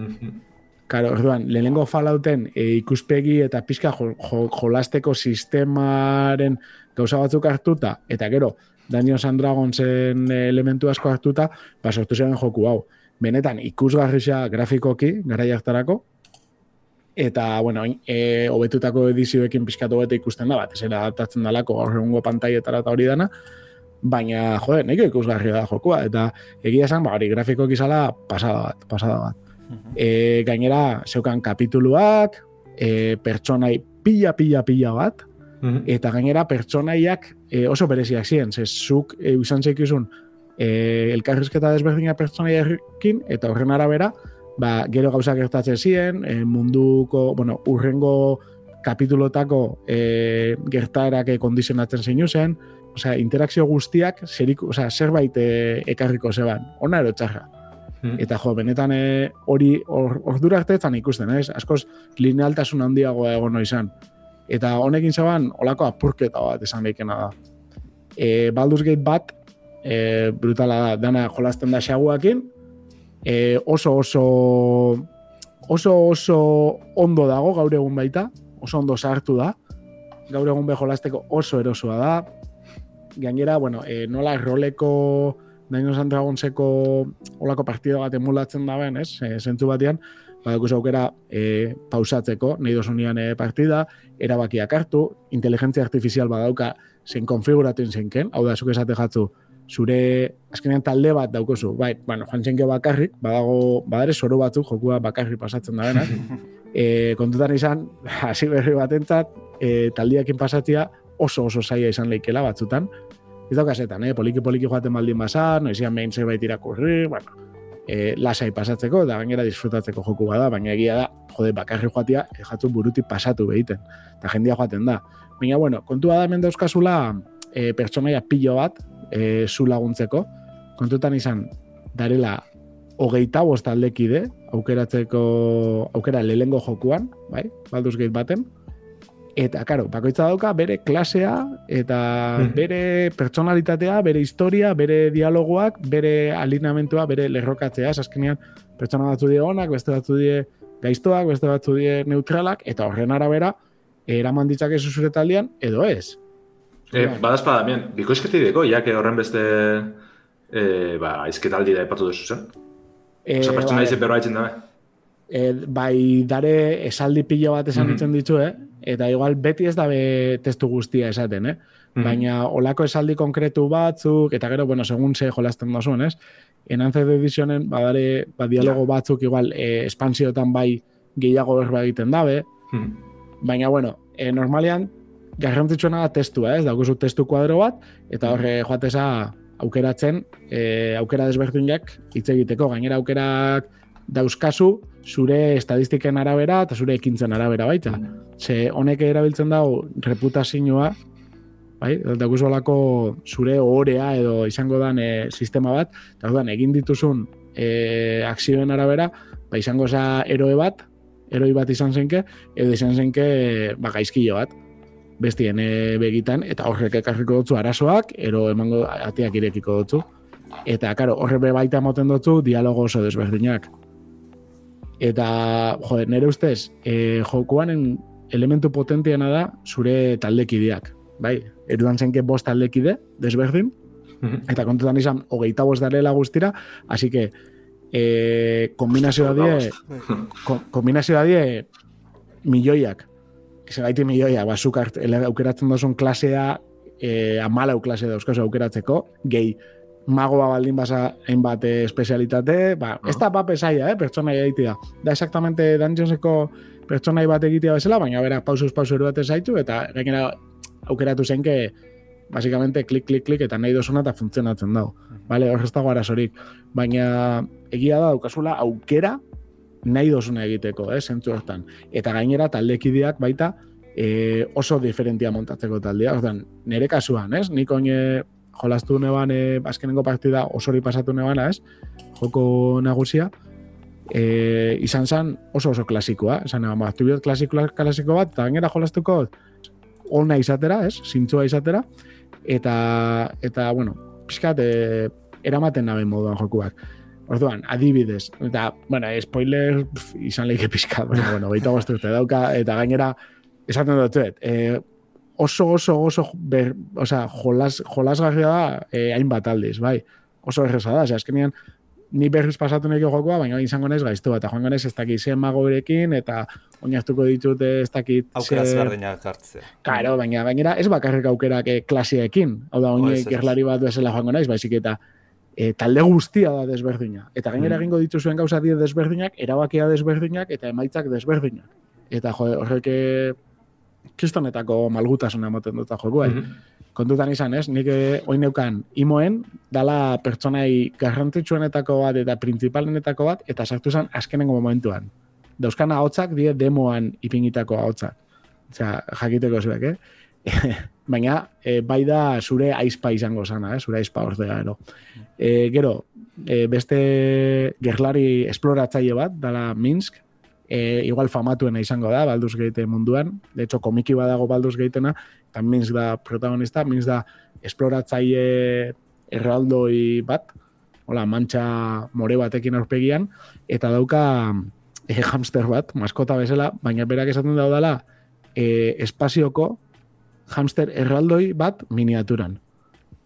Karo, orduan, lehenengo Fallouten e, ikuspegi eta pixka jo, jo, jolasteko sistemaren gauza batzuk hartuta, eta gero, Dungeons and Dragonsen elementu asko hartuta, ba, sortu zen joku hau. Benetan, ikusgarrisa grafikoki, gara jartarako, eta, bueno, e, hobetutako edizioekin pixkatu bete ikusten da, bat, ezera adaptatzen dalako gaur egungo pantaietara eta hori dana, baina, jode, nahiko ikusgarria da jokua, eta egia esan, ba, hori grafikoki zala pasada bat, pasada bat. E, gainera, zeukan kapituluak, e, pertsonai pila, pila, pila bat, eta gainera pertsonaiak e, oso bereziak ziren, ze zuk e, izan zeikizun e, elkarrizketa desberdina pertsonaiarekin, eta horren arabera, ba, gero gauzak gertatzen ziren, e, munduko, bueno, urrengo kapitulotako e, gertaerak e, kondizionatzen zeinu zen, osea, interakzio guztiak zerik, osea, zerbait e, ekarriko zeban, ona ero txarra. Eta jo, benetan e, hori or, ordura arteetan ikusten, ez? Askoz linealtasun handiagoa egon izan. Eta honekin zeban, olako apurketa bat esan behikena da. E, Baldur's Gate bat, e, brutala da, dana jolasten da xaguakin, e, oso oso oso oso ondo dago gaur egun baita, oso ondo sartu da, gaur egun be jolasteko oso erosoa da, gainera, bueno, e, nola roleko Dungeons and Dragonseko olako partida bat emulatzen da ben, ez? E, zentzu batean, badakuz aukera e, pausatzeko, nahi dosunian e, partida, erabakiak hartu, inteligentzia artifizial badauka zen konfiguratzen zenken, hau da, zuk esate jatzu, zure azkenean talde bat daukozu, bai, bueno, joan zenke bakarrik, badago, badare soro batzuk, jokua bakarrik pasatzen da benak, *laughs* e, kontutan izan, *laughs* hasi berri batentzat, e, taldiakin pasatzia oso oso zaila izan leikela batzutan, ez daukazetan, eh? poliki-poliki joaten baldin bazar, noizian behin zerbait irakurri, bueno, e, lasai pasatzeko, eta gainera disfrutatzeko joku bada, baina egia da, jode, bakarri joatia, jatzu buruti pasatu behiten, eta jendia joaten da. Baina, bueno, kontua da hemen dauzkazula e, pertsonaia pilo bat, e, zu laguntzeko, kontutan izan, darela, hogeita bost aldekide, aukeratzeko, aukera lehengo jokuan, bai, Baldur's Gate baten, Eta, karo, bakoitza dauka bere klasea eta bere pertsonalitatea, bere historia, bere dialogoak, bere alineamentua, bere lerrokatzea, azkenean pertsona batzu die onak, beste batzu die gaiztoak, beste batzu die neutralak, eta horren arabera, eraman ditzak ez zure taldean, edo ez. E, badazpa, damien, biko izketideko, ja, que horren beste e, ba, izketaldi da epatu duzu zen? E, Osa, pertsona bai, izen berroa itzen dabe. e, bai dare esaldi pilo bat esan Mhm. ditzen ditu, eh? eta igual beti ez dabe testu guztia esaten, eh? Mhm. baina olako esaldi konkretu batzuk, eta gero, bueno, segun ze jolasten dozun, ez? Enhanced Editionen, badare, ba, dialogo batzuk igual, eh, espansiotan bai gehiago berba egiten dabe, Mhm. baina, bueno, e, normalean, garrantzitsuena da testua, ez? Daukuzu testu kuadro bat, eta horre joateza aukeratzen, e, aukera desberdinak hitz egiteko, gainera aukerak dauzkazu zure estadistiken arabera eta zure ekintzen arabera baita. Ze honek erabiltzen dago reputazioa, bai? Daukuzu olako zure ohorea edo izango dan e, sistema bat, eta orduan egin dituzun e, akzioen arabera, ba izango za eroe bat, eroi bat izan zenke, edo izan zenke ba, gaizkilo bat bestien begitan, eta horrek ekarriko dutzu arazoak, ero emango ateak irekiko dutzu. Eta, karo, horre be baita moten dutzu dialogo oso desberdinak. Eta, joder, nire ustez, e, jokuanen elementu potentiana da zure taldekideak. Bai, erudan zenke bost taldekide, desberdin, Mhm. eta kontutan izan, hogeita bost darela guztira, así que, e, kombinazioa die, ko, kombinazioa die milioiak. Segaiti milioiak, bazuk hart- ele- aukeratzen dozun klasea, e, amalau klase dauzkazu aukeratzeko, gehi magoa baldin basa hainbat eh, espezialitate, ba, Ah. ez da pape zaila, eh, pertsonai egitea. Da exactamente Dungeonseko pertsonai bat egitea bezala, baina bera pausuz pausu eruaten zaitu, eta gainera aukeratu zenke, basikamente klik, klik, klik, eta nahi dozuna eta funtzionatzen dago. Bale, hor ez dago arazorik. Baina egia da daukazula aukera nahi dozuna egiteko, eh, zentzu hortan. Eta gainera taldekideak baita e, oso diferentia montatzeko taldea. Ordan, nire kasuan, ez? Nik oin e, jolastu neban e, azkenengo partida osori pasatu nebana, ez? Joko nagusia. E, izan zen oso oso klasikoa. Esan neban, bat, tubiot klasiko, bat, eta gainera jolastuko ona izatera, ez? Zintzua izatera. Eta, eta bueno, pixkat, e, eramaten naben moduan jokuak. Orduan, adibidez, eta, bueno, spoiler pf, izan leike pixkat, baina, bueno, baita goztu urte dauka, eta gainera, esaten dut, e, oso, oso, oso, ber, osea, jolas, jolasgarria da, e, hainbat aldiz, bai, oso erresa da, osea, azkenean, ni berriz pasatu neki jokoa, baina izango naiz gaiztu bat, eta joango naiz ez dakit zen magorekin, eta oinartuko ditut ez dakit Aukera ze- ezberdinak hartzea. Claro, baina gainera ez bakarrik aukerak eh, klasiekin. Hau da, oin ez, ez, ez. gerlari bat bezala joango naiz, baizik eta e, talde guztia da desberdina. Eta gainera Mm. egingo dituzuen gauza die desberdinak, erabakia desberdinak eta emaitzak desberdinak. Eta jo, horrek eh, kristonetako malgutasuna ematen dut jokoa. Mhm. Kontutan izan, ez? Nik eh, oin neukan imoen, dala pertsonai garrantzitsuenetako bat eta printzipalenetako bat, eta sartu zen azkenengo momentuan. Dauzkan ahotsak die demoan ipinitako ahotsak. Osea, jakiteko zuek, eh? *laughs* Baina, e, bai da zure aizpa izango zana, eh? zure aizpa ordea, ero. E, gero, e, beste gerlari esploratzaile bat, dala Minsk, e, igual famatuena izango da, Baldur's Gate munduan, de hecho, komiki badago Baldur's Gatena, eta Minsk da protagonista, Minsk da esploratzaile erraldoi bat, hola, mantxa more batekin aurpegian, eta dauka e, hamster bat, maskota bezala, baina berak esaten daudala, e, espazioko hamster erraldoi bat miniaturan.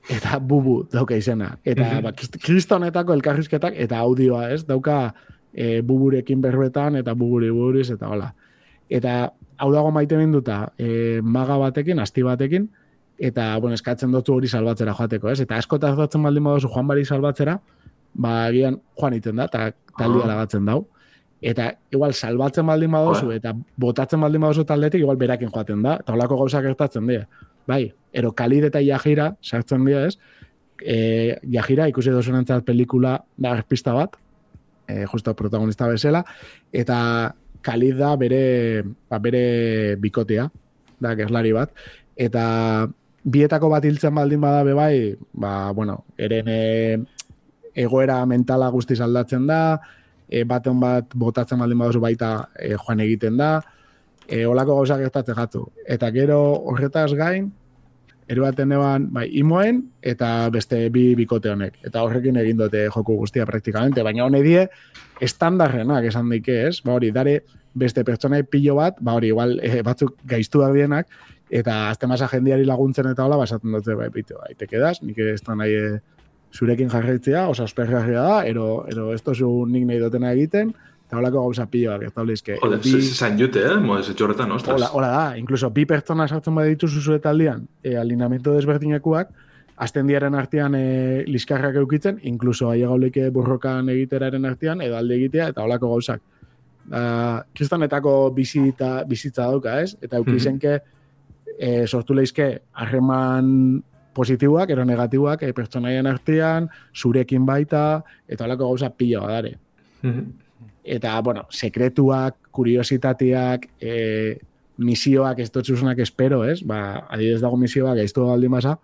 Eta bubu dauka izena. Eta Mhm. ba, krist- kristonetako elkarrizketak eta audioa, ez? Dauka e, buburekin berbetan eta buburi buriz eta hola. Eta hau dago maite minduta e, maga batekin, asti batekin, eta bueno, eskatzen dutzu hori salbatzera joateko, ez? Eta asko tardatzen baldin baduzu joan bari salbatzera, ba, agian joan iten da, eta taldia Ah. lagatzen dau. Eta igual salbatzen baldin Joder. eta botatzen baldin baduzu taldetik, igual berakin joaten da, eta holako gauzak gertatzen dira. Bai, ero Khalid eta Yajira sartzen dira, ez? E, Yajira ikusi duzunentzat pelikula da arpista bat, e, justo protagonista bezala, eta Khalid da bere, ba, bere bikotea, da gerlari bat, eta bietako bat hiltzen baldin bada be bai, ba, bueno, eren e, egoera mentala guztiz aldatzen da, e, baten bat botatzen baldin baduzu baita e, joan egiten da, e, olako gauzak gertatzen jatu. Eta gero horretaz gain, eruaten eban, bai, imoen, eta beste bi bikote honek. Eta horrekin egin dute joku guztia praktikamente, baina hone die, estandarrenak esan daike, ez? Ba hori, dare beste pertsonai pilo bat, ba hori, igual e, batzuk gaiztuak dienak, eta azte masa jendiari laguntzen eta hola, basaten dute, bai, bitu, bai, te quedas, nik ez da nahi e, zurekin jarraitzea, oso aspergarria da, ero, ero ez tozu nik nahi dutena egiten, eta holako gauza piloak, ez daulizke. Joder, Bi- zain jute, eh? Modez etxorretan, ostras. Hola, hola da, incluso bi pertsona sartzen baditu dituzu zure taldean, e, alineamiento desberdinekuak, azten diaren artean e, liskarrak eukitzen, incluso aia gauleke burrokan egiteraren artean, edo alde egitea, eta holako gauzak. Uh, kristonetako bizita, bizitza dauka, ez? Eta Mhm. eukizenke e, sortu leizke harreman positiboak, ero negatiboak, e, pertsonaien artean, zurekin baita, eta holako gauza pila badare Mhm. eta, bueno, sekretuak, kuriositateak, e, misioak ez dutzuzunak espero, ez? Ba, adidez dago misioak gaiztu baldin basa,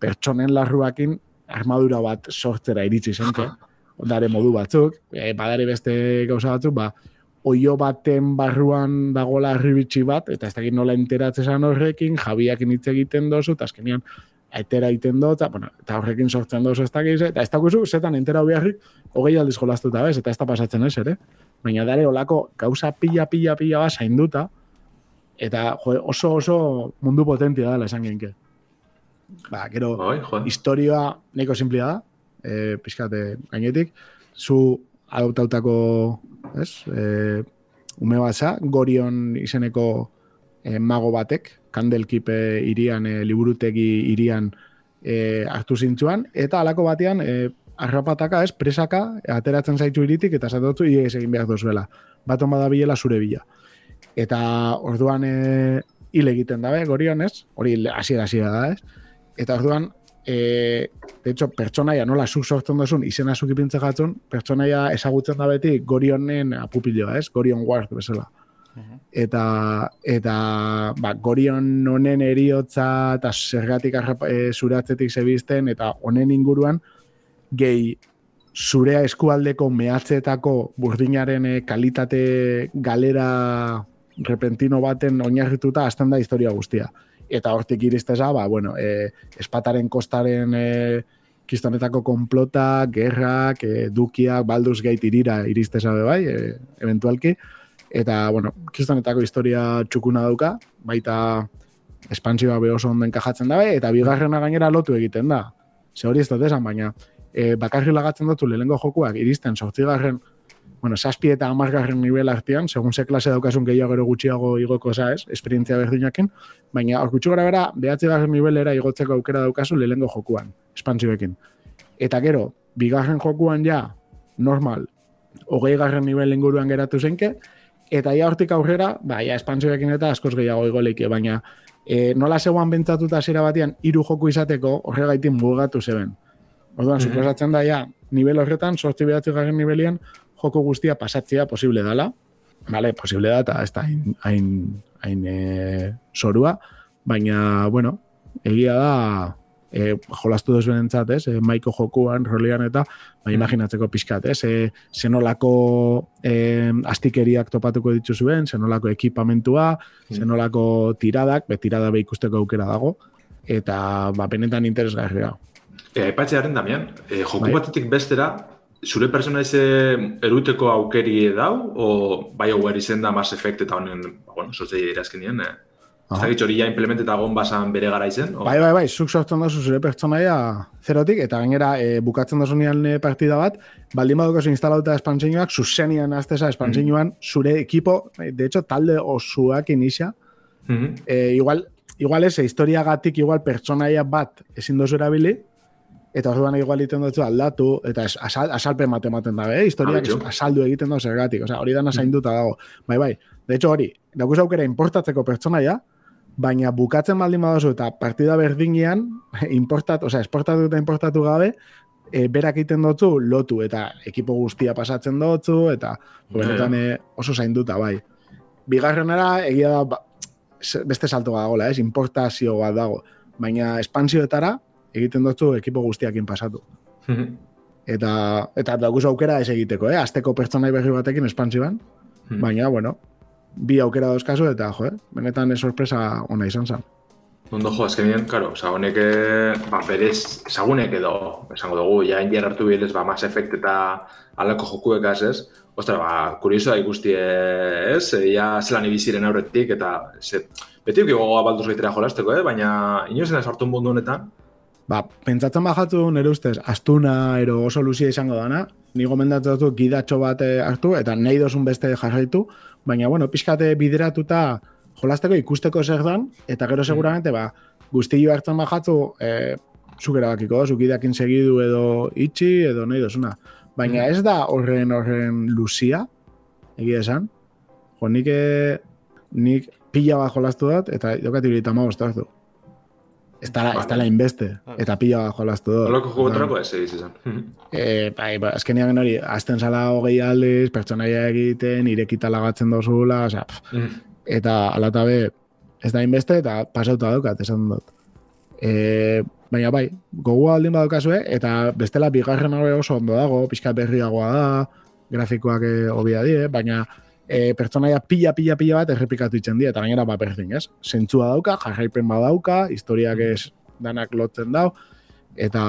pertsonen larruakin armadura bat sortzera iritsi zenke. *laughs* Ondare modu batzuk, e, badare beste gauza batzuk, ba, oio baten barruan dagola arribitsi bat, eta ez dakit nola enteratzen horrekin, jabiakin hitz egiten dozu, eta azkenean etera egiten dut, bueno, eta horrekin sortzen dozu ez dakiz, eta ez dakuzu, zetan entera beharrik, hogei aldiz jolastuta bez, eta ez da pasatzen ez, ere? Baina dare olako gauza pila, pila, pila bat zainduta, eta jo, oso, oso mundu potentia dela esan genke. Ba, gero, joder. historioa nahiko simplia da, e, pixkate gainetik, zu adoptautako, ez, e, ume batza, Gorion izeneko e, mago batek, kandelkipe irian, e, liburutegi irian e, hartu zintzuan, eta alako batean, e, arrapataka, ez, presaka, ateratzen zaitu iritik, eta zatotzu, ies egin behar duzuela. Bat bada bilela zure bila. Eta orduan e, hil egiten dabe, gorion, ez? Hori hasiera hasiera da, ez? Eta orduan, e, de hecho, pertsonaia nola zuk sortzen duzun, izena zuk ipintze jatzun, pertsonaia ezagutzen da beti gorionen apupilioa, ez? Gorion Ward, bezala. Eta, eta ba, gorion honen eriotza eta zergatik e, zuratzetik zebizten, eta honen inguruan, gehi zurea eskualdeko mehatzeetako burdinaren e, kalitate galera repentino baten oinarrituta azten da historia guztia. Eta hortik iristeza, ba, bueno, e, espataren kostaren e, kistonetako konplota, gerrak, e, dukiak, balduz gait irira iristeza bai, e, eventualki. Eta, bueno, kistonetako historia txukuna dauka, baita espansioa be oso onden kajatzen dabe, eta bigarrena gainera lotu egiten da. Ze hori ez dut esan, baina e, bakarri lagatzen dutu lehengo jokuak iristen sortzigarren bueno, saspi eta amargarren nivel artean, segun ze klase daukasun gehiago gero gutxiago igoko za ez, esperientzia berdinaken, baina hor gutxu gara bera, behatzi garren nivelera igotzeko aukera daukazu lehengo jokuan, espantzioekin. Eta gero, bigarren jokuan ja, normal, hogei garren nivel inguruan geratu zenke, eta ja hortik aurrera, ba, ja, espantzioekin eta askoz gehiago igoleike, baina e, nola zegoan bentsatuta zera batean, hiru joku izateko horregaitin mugatu zeben. Orduan, mm -hmm. da, ja, nivel horretan, sortzi behatzi garren nivelian, joko guztia pasatzea posible dala, vale, posible da, eta ez da hain, hain, hain e, sorua, baina, bueno, egia da, e, jolastu duzu entzat, ez, e, maiko jokuan, rolean eta, ba, imaginatzeko pixkat, ez, e, zenolako e, astikeriak topatuko dituzuen, zenolako ekipamentua, mm. zenolako tiradak, be, tirada be ikusteko aukera dago, eta, ba, benetan interesgarria. E, Aipatzearen, Damian, e, joku bai. batetik bestera, zure persona eze eruteko aukeri dau, o bai hau izen da Mass Effect eta honen, ba, bueno, sortzei dira esken nien, eh? Ez dakit hori ja implementeta basan bere gara izen? O? Bai, bai, bai, zuk sortzen duzu zure pertsonaia zerotik, eta gainera e, bukatzen duzu nian eh, partida bat, baldin baduk oso instalauta espantzinoak, zuzenian azteza espantzinoan, mm zure ekipo, eh, de hecho, talde osuak inizia, mm -hmm. e, igual, igual ese, historiagatik igual pertsonaia bat ezin dozu erabili, eta orduan igual egiten dut aldatu, eta asal, asalpe matematen dabe, eh? historiak ah, asaldu egiten dut zergatik, osea, hori dana zainduta dago. Bai, bai, de hecho hori, daukuz aukera importatzeko pertsonaia, baina bukatzen baldin badozu eta partida berdinean, importat, osea, esportatu eta importatu gabe, e, berak egiten dutzu lotu, eta ekipo guztia pasatzen dutzu, eta benetan e, oso zainduta, bai. Bigarrenera, egia da, ba, beste salto dagoela, ez, importazio bat dago, baina espansioetara, egiten dutzu ekipo guztiakin pasatu. *laughs* Eta eta daukuz aukera ez egiteko, eh? Azteko pertsonai berri batekin espantzioan, mhm. baina, bueno, bi aukera dauzkazu eta, jo, eh? benetan sorpresa ona izan zen. Ondo jo, azken karo, oza, honek, eh, ba, berez, ezagunek edo, esango dugu, ja, indiar hartu bilez, ba, Mass Effect eta alako jokuek ez, ez? Ostra, ba, kuriosoa ikusti ez, ja, zelan ibiziren aurretik, eta, ze, beti uki gogoa balduz gaitera jolasteko, eh? baina, inozen ez hartu mundu honetan, Ba, pentsatzen bajatu nire ustez, astuna ero oso luzia izango dana, ni gomendatzen dut gidatxo bat eh, hartu, eta nahi dozun beste jarraitu, baina, bueno, pixkate bideratuta jolasteko ikusteko zer dan, eta gero mm. seguramente, ba, guztillo hartzen bajatu, e, zukera bakiko, zukidakin segidu edo itxi, edo nahi dozuna. Baina mm. ez da horren horren luzia, egia esan, jo, nik, eh, nik pila bat jolastu dut, eta jokat irita hartu. Ez tala, vale. ez tala inbeste, ah. eta pila bat jolaztu do. Oloko jugotarako ez egiz izan. e, bai, ba, azkenean hori, azten zala hogei aldiz, pertsonaia egiten, irekita lagatzen dozula, oza, mm. eta alatabe ez da inbeste, eta pasauta daukat, esan dut. E, baina bai, gogu aldin badukazue, eta bestela bigarren hori oso ondo dago, pixka berriagoa da, grafikoak hobia die, baina e, pertsonaia pila, pila, pila bat errepikatu itzen dira, eta gainera ba berdin, ez? Zentzua dauka, jarraipen badauka, historiak ez danak lotzen dau, eta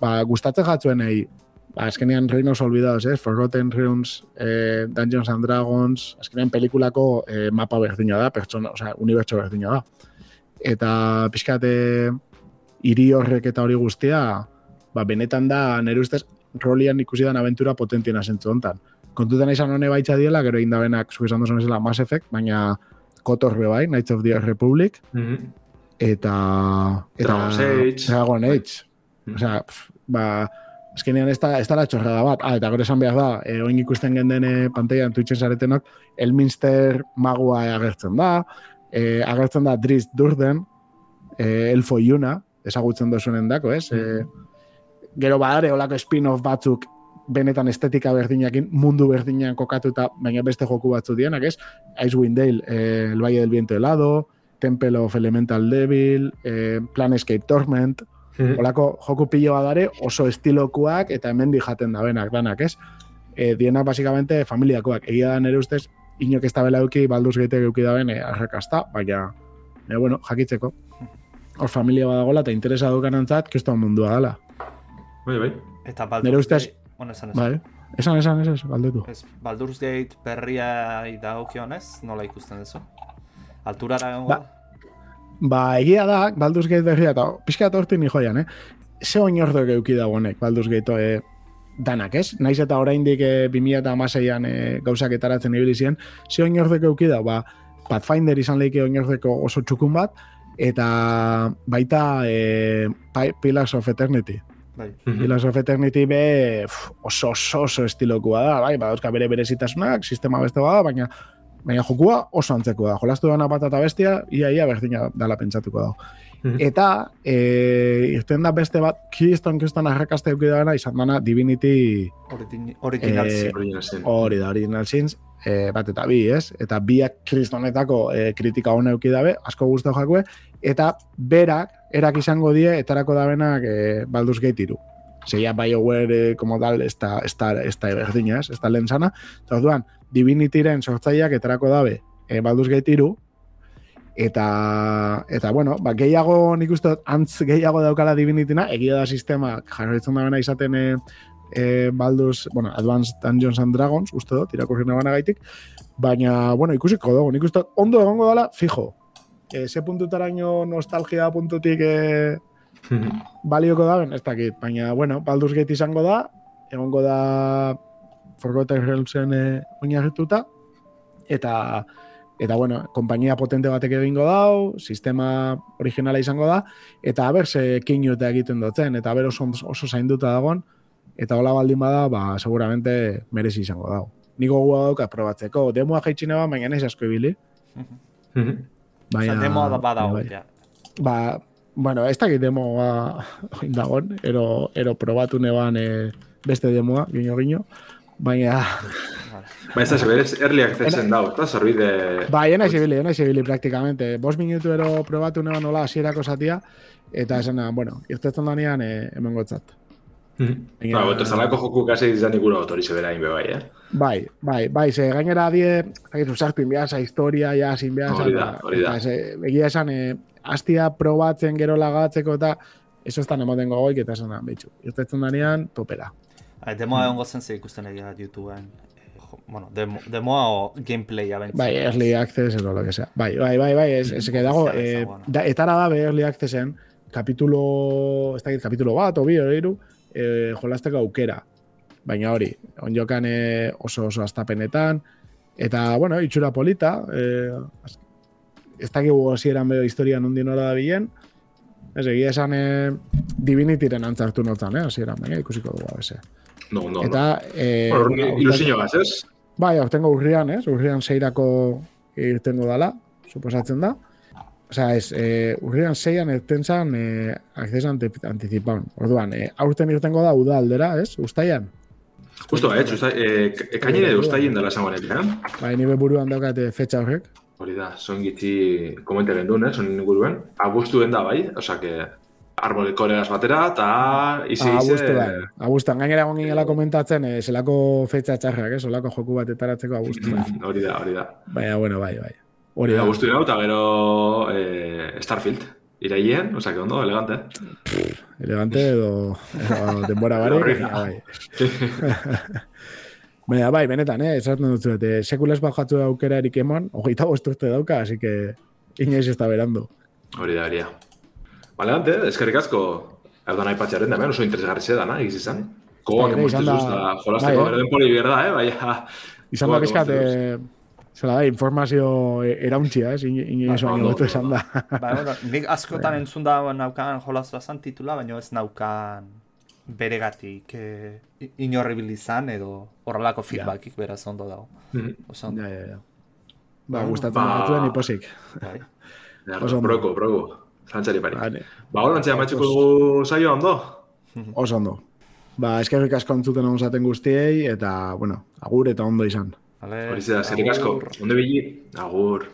ba, gustatzen jatzuen egin, ba, azkenean Reinos Olvidados, ez? Forgotten Realms, eh, Dungeons and Dragons, azkenean pelikulako eh, mapa berdina da, pertsona, oza, unibertso berdina da. Eta pixkate hiri horrek eta hori guztia, ba, benetan da, nire ustez, rolian ikusi dan aventura potentiena zentzu hontan kontutan izan hone baitza diela, gero indabenak, zu esan duzun ezela, Mass Effect, baina Kotor bai, Knights of the Republic, mm -hmm. eta... eta Dragon's Age. Dragon Age. Mm. Osea, pf, ba, azkenean ez da, ez da la txorrada bat. Ah, eta gero esan behar da, e, oin ikusten genden e, pantailan Twitchen zaretenok, Elminster magua agertzen da, e, agertzen da Driz Durden, e, Elfo Iuna, ezagutzen dozunen dako, ez? E, gero badare, olako spin-off batzuk benetan estetika berdinakin, mundu berdinean kokatuta, baina beste joku batzu dienak, ez? Icewind Dale, eh, El Valle del Viento Helado, Temple of Elemental Devil, eh, Planescape Torment, Mhm. olako joku pilo badare oso estilokuak eta hemendi jaten da benak, danak, ez? E, dienak basikamente familiakoak. Egia da nere ustez, inok ez da bela euki, balduz geite euki da ben, arrakasta, baina, e, bueno, jakitzeko. Hor familia badagola eta interesa dukanantzat, kiston mundua dela. Bai, bai. Eta Baldur's Nire ustez- Bueno, esan esan. Bai, esan, esan, esan, esan, galdetu. Ez, Baldur's Gate berria dagokionez, nola ikusten duzu? Alturara egongo Ba? Ba, egia da, Baldur's Gate berria, eta pixka eta hortin joian, eh? Ze oinordok euki da honek, Baldur's Gate e, danak, ez? Naiz eta oraindik e, 2006an e, gauzak etaratzen ibili ziren, ze oinordok euki da, ba, Pathfinder izan leike oinordeko oso txukun bat, eta baita e, Pi- Pillars of Eternity. Bai. Mhm. Pillars of Eternity be pf, oso oso oso estilokua da, bai, badauzka bere berezitasunak, sistema beste bada, baina baina jokua oso antzeko da. Jolastu dana bat eta bestia, ia ia berdina dala pentsatuko dago. Mhm. Eta, e, irten da beste bat, kriston kriston arrakaste euki dana, izan dana Divinity Origin- Original Eh, Sin. Original Sin. hori da, Original Sins, e, bat eta bi, ez? Eta biak kristonetako e, kritika hona euki dabe, asko guztau jakue, eta berak, erak izango die, etarako dabenak e, Baldur's Gate iru. Zeia BioWare eh, como tal, ez da, ez da, ez da berdina, ez, da lehen sana. Eta orduan, Divinityren sortzaileak etarako dabe e, Baldur's Gate iru, eta, eta bueno, ba, gehiago nik uste antz gehiago daukala Divinityna, egia da sistema jarraitzen da izaten e, e, Baldur's, bueno, Advanced Dungeons and Dragons, uste dut, irakurri nabana gaitik, baina, bueno, ikusiko dugu, nik uste ondo egongo dela, fijo. E, ze puntutaraino nostalgia puntutik e, Mhm. *laughs* balioko da, ez dakit, baina, bueno, Baldur's Gate izango da, egongo da Forgotten Realmsen e, oinarrituta, eta eta bueno, konpainia potente batek egingo dau, sistema originala izango da, eta aber ze keinu eta egiten dutzen, eta aber oso, oso zainduta dagon, eta hola baldin bada, ba, seguramente merezi izango dau. Niko gua dauka probatzeko, demoa jaitxine ba, baina ez asko ibili. *laughs* Baina, Osea, demoa da badago, bai. ja. Ba, bueno, ez dakit demoa oin dagon, ero, ero probatu neban e, beste demoa, gino gino, baina. Ba, ez da, berez, early accessen dau, eta zerbide... bai, ena izibili, ena izibili praktikamente. Bos minutu ero probatu neban nola hasierako zatia, eta esena, bueno, irtetzen danean e, hemen Mhm. Baina- Ba, boto, zalako joku kasi izan ikura otori zebera inbe bai, eh? Bai, bai, bai, ze gainera die, zakit, usarpin behar, za historia, ja, sin behar, Hori da, hori da. Egia esan, e, astia probatzen gero lagatzeko eta, eso estan emoten gogoik, eta esan, betxu, irtetzen danean, topera. Demoa egongo zen ze ikusten egia YouTubeen. Eh, Bueno, demo, demoa o gameplaya bentzen. Bai, early access edo lo que sea. Bai, bai, bai, bai, ez, ez que dago, eh, da, etara da early accessen, kapitulo, ez dakit, kapitulo bat, obi, hori iru, eh, jolasteko aukera. Baina hori, onjokan eh, oso oso astapenetan, eta, bueno, itxura polita, az- ez dakigu hasieran bedo historia nondien hora da bilen, ez egia esan eh, Divinityren antzartu notzan, eh, hasieran, baina ikusiko dugu abese. No, no, no. Eta, eh, Bueno, bueno, ilusio gaz, ez? Bai, aurtengo urrian, ez? Urrian seirako irtengo dala, suposatzen da. Osea, ez, e, urrian seian irten zan e, acceso ante- anticipaun. Orduan, e, aurten irtengo da uda aldera, ez? Uztaian. Justo, eh, usta, eh, ekainen edo ustaien dela esango nek, eh? Bai, nire buruan daukate fetxa horrek. Hori da, son gitzi komentaren duen, eh, sonen inguruen. Abustuen da, bai, osea, que arbole koreaz batera, eta izi Ah, ize... Agustu da. Agustan, gainera egon ginela komentatzen, e, zelako fetxa txarrak, ez? Olako joku bat etaratzeko agustu. Hori da, hori da. Baina, bueno, bai, bai. Hori da. Abustu dira, eta gero eh, Starfield. Iraien, osea, que ondo, elegante. Elegante edo, edo denbora *laughs* bare. Baina, da. bai. *laughs* Baina, bai, benetan, eh, esaten dut zuet, eh, sekulas bat jatzu aukera erik emon, hogeita bost urte dauka, así que inoiz ez da berando. Hori da, hori da. Ba, elegante, eskerrik asko aipatxaren da, hemen oso interesgarri zedana, egiz izan. Kogoak Bai, bai, izan da- jolasteko, bai, eh. gero denpori berda, eh, bai. Izan da bizkat, eh, Zela da, informazio e- erauntxia, ez? In- Inoiz Ba, baino ondo, betu ondo. esan da. Ba, bueno, nik askotan entzun da naukan jolaz bazan titula, baina ez naukan beregatik eh, inorribil izan edo horrelako feedbackik beraz ondo dago. Mhm. Oso ondo. Ja, ja, ja. Ba, Ba, gustatzen ba- batuen iposik. Bai. Oso ondo. proko, proko. Zantzari parik. Vale. Ba, hola, antzea matxuko dugu saio ondo. Oso ondo. Ba, eskerrik asko entzuten hon zaten guztiei, eta, bueno, agur eta ondo izan. Vale, Hori zera, zerrik asko. Onde bili? Agur.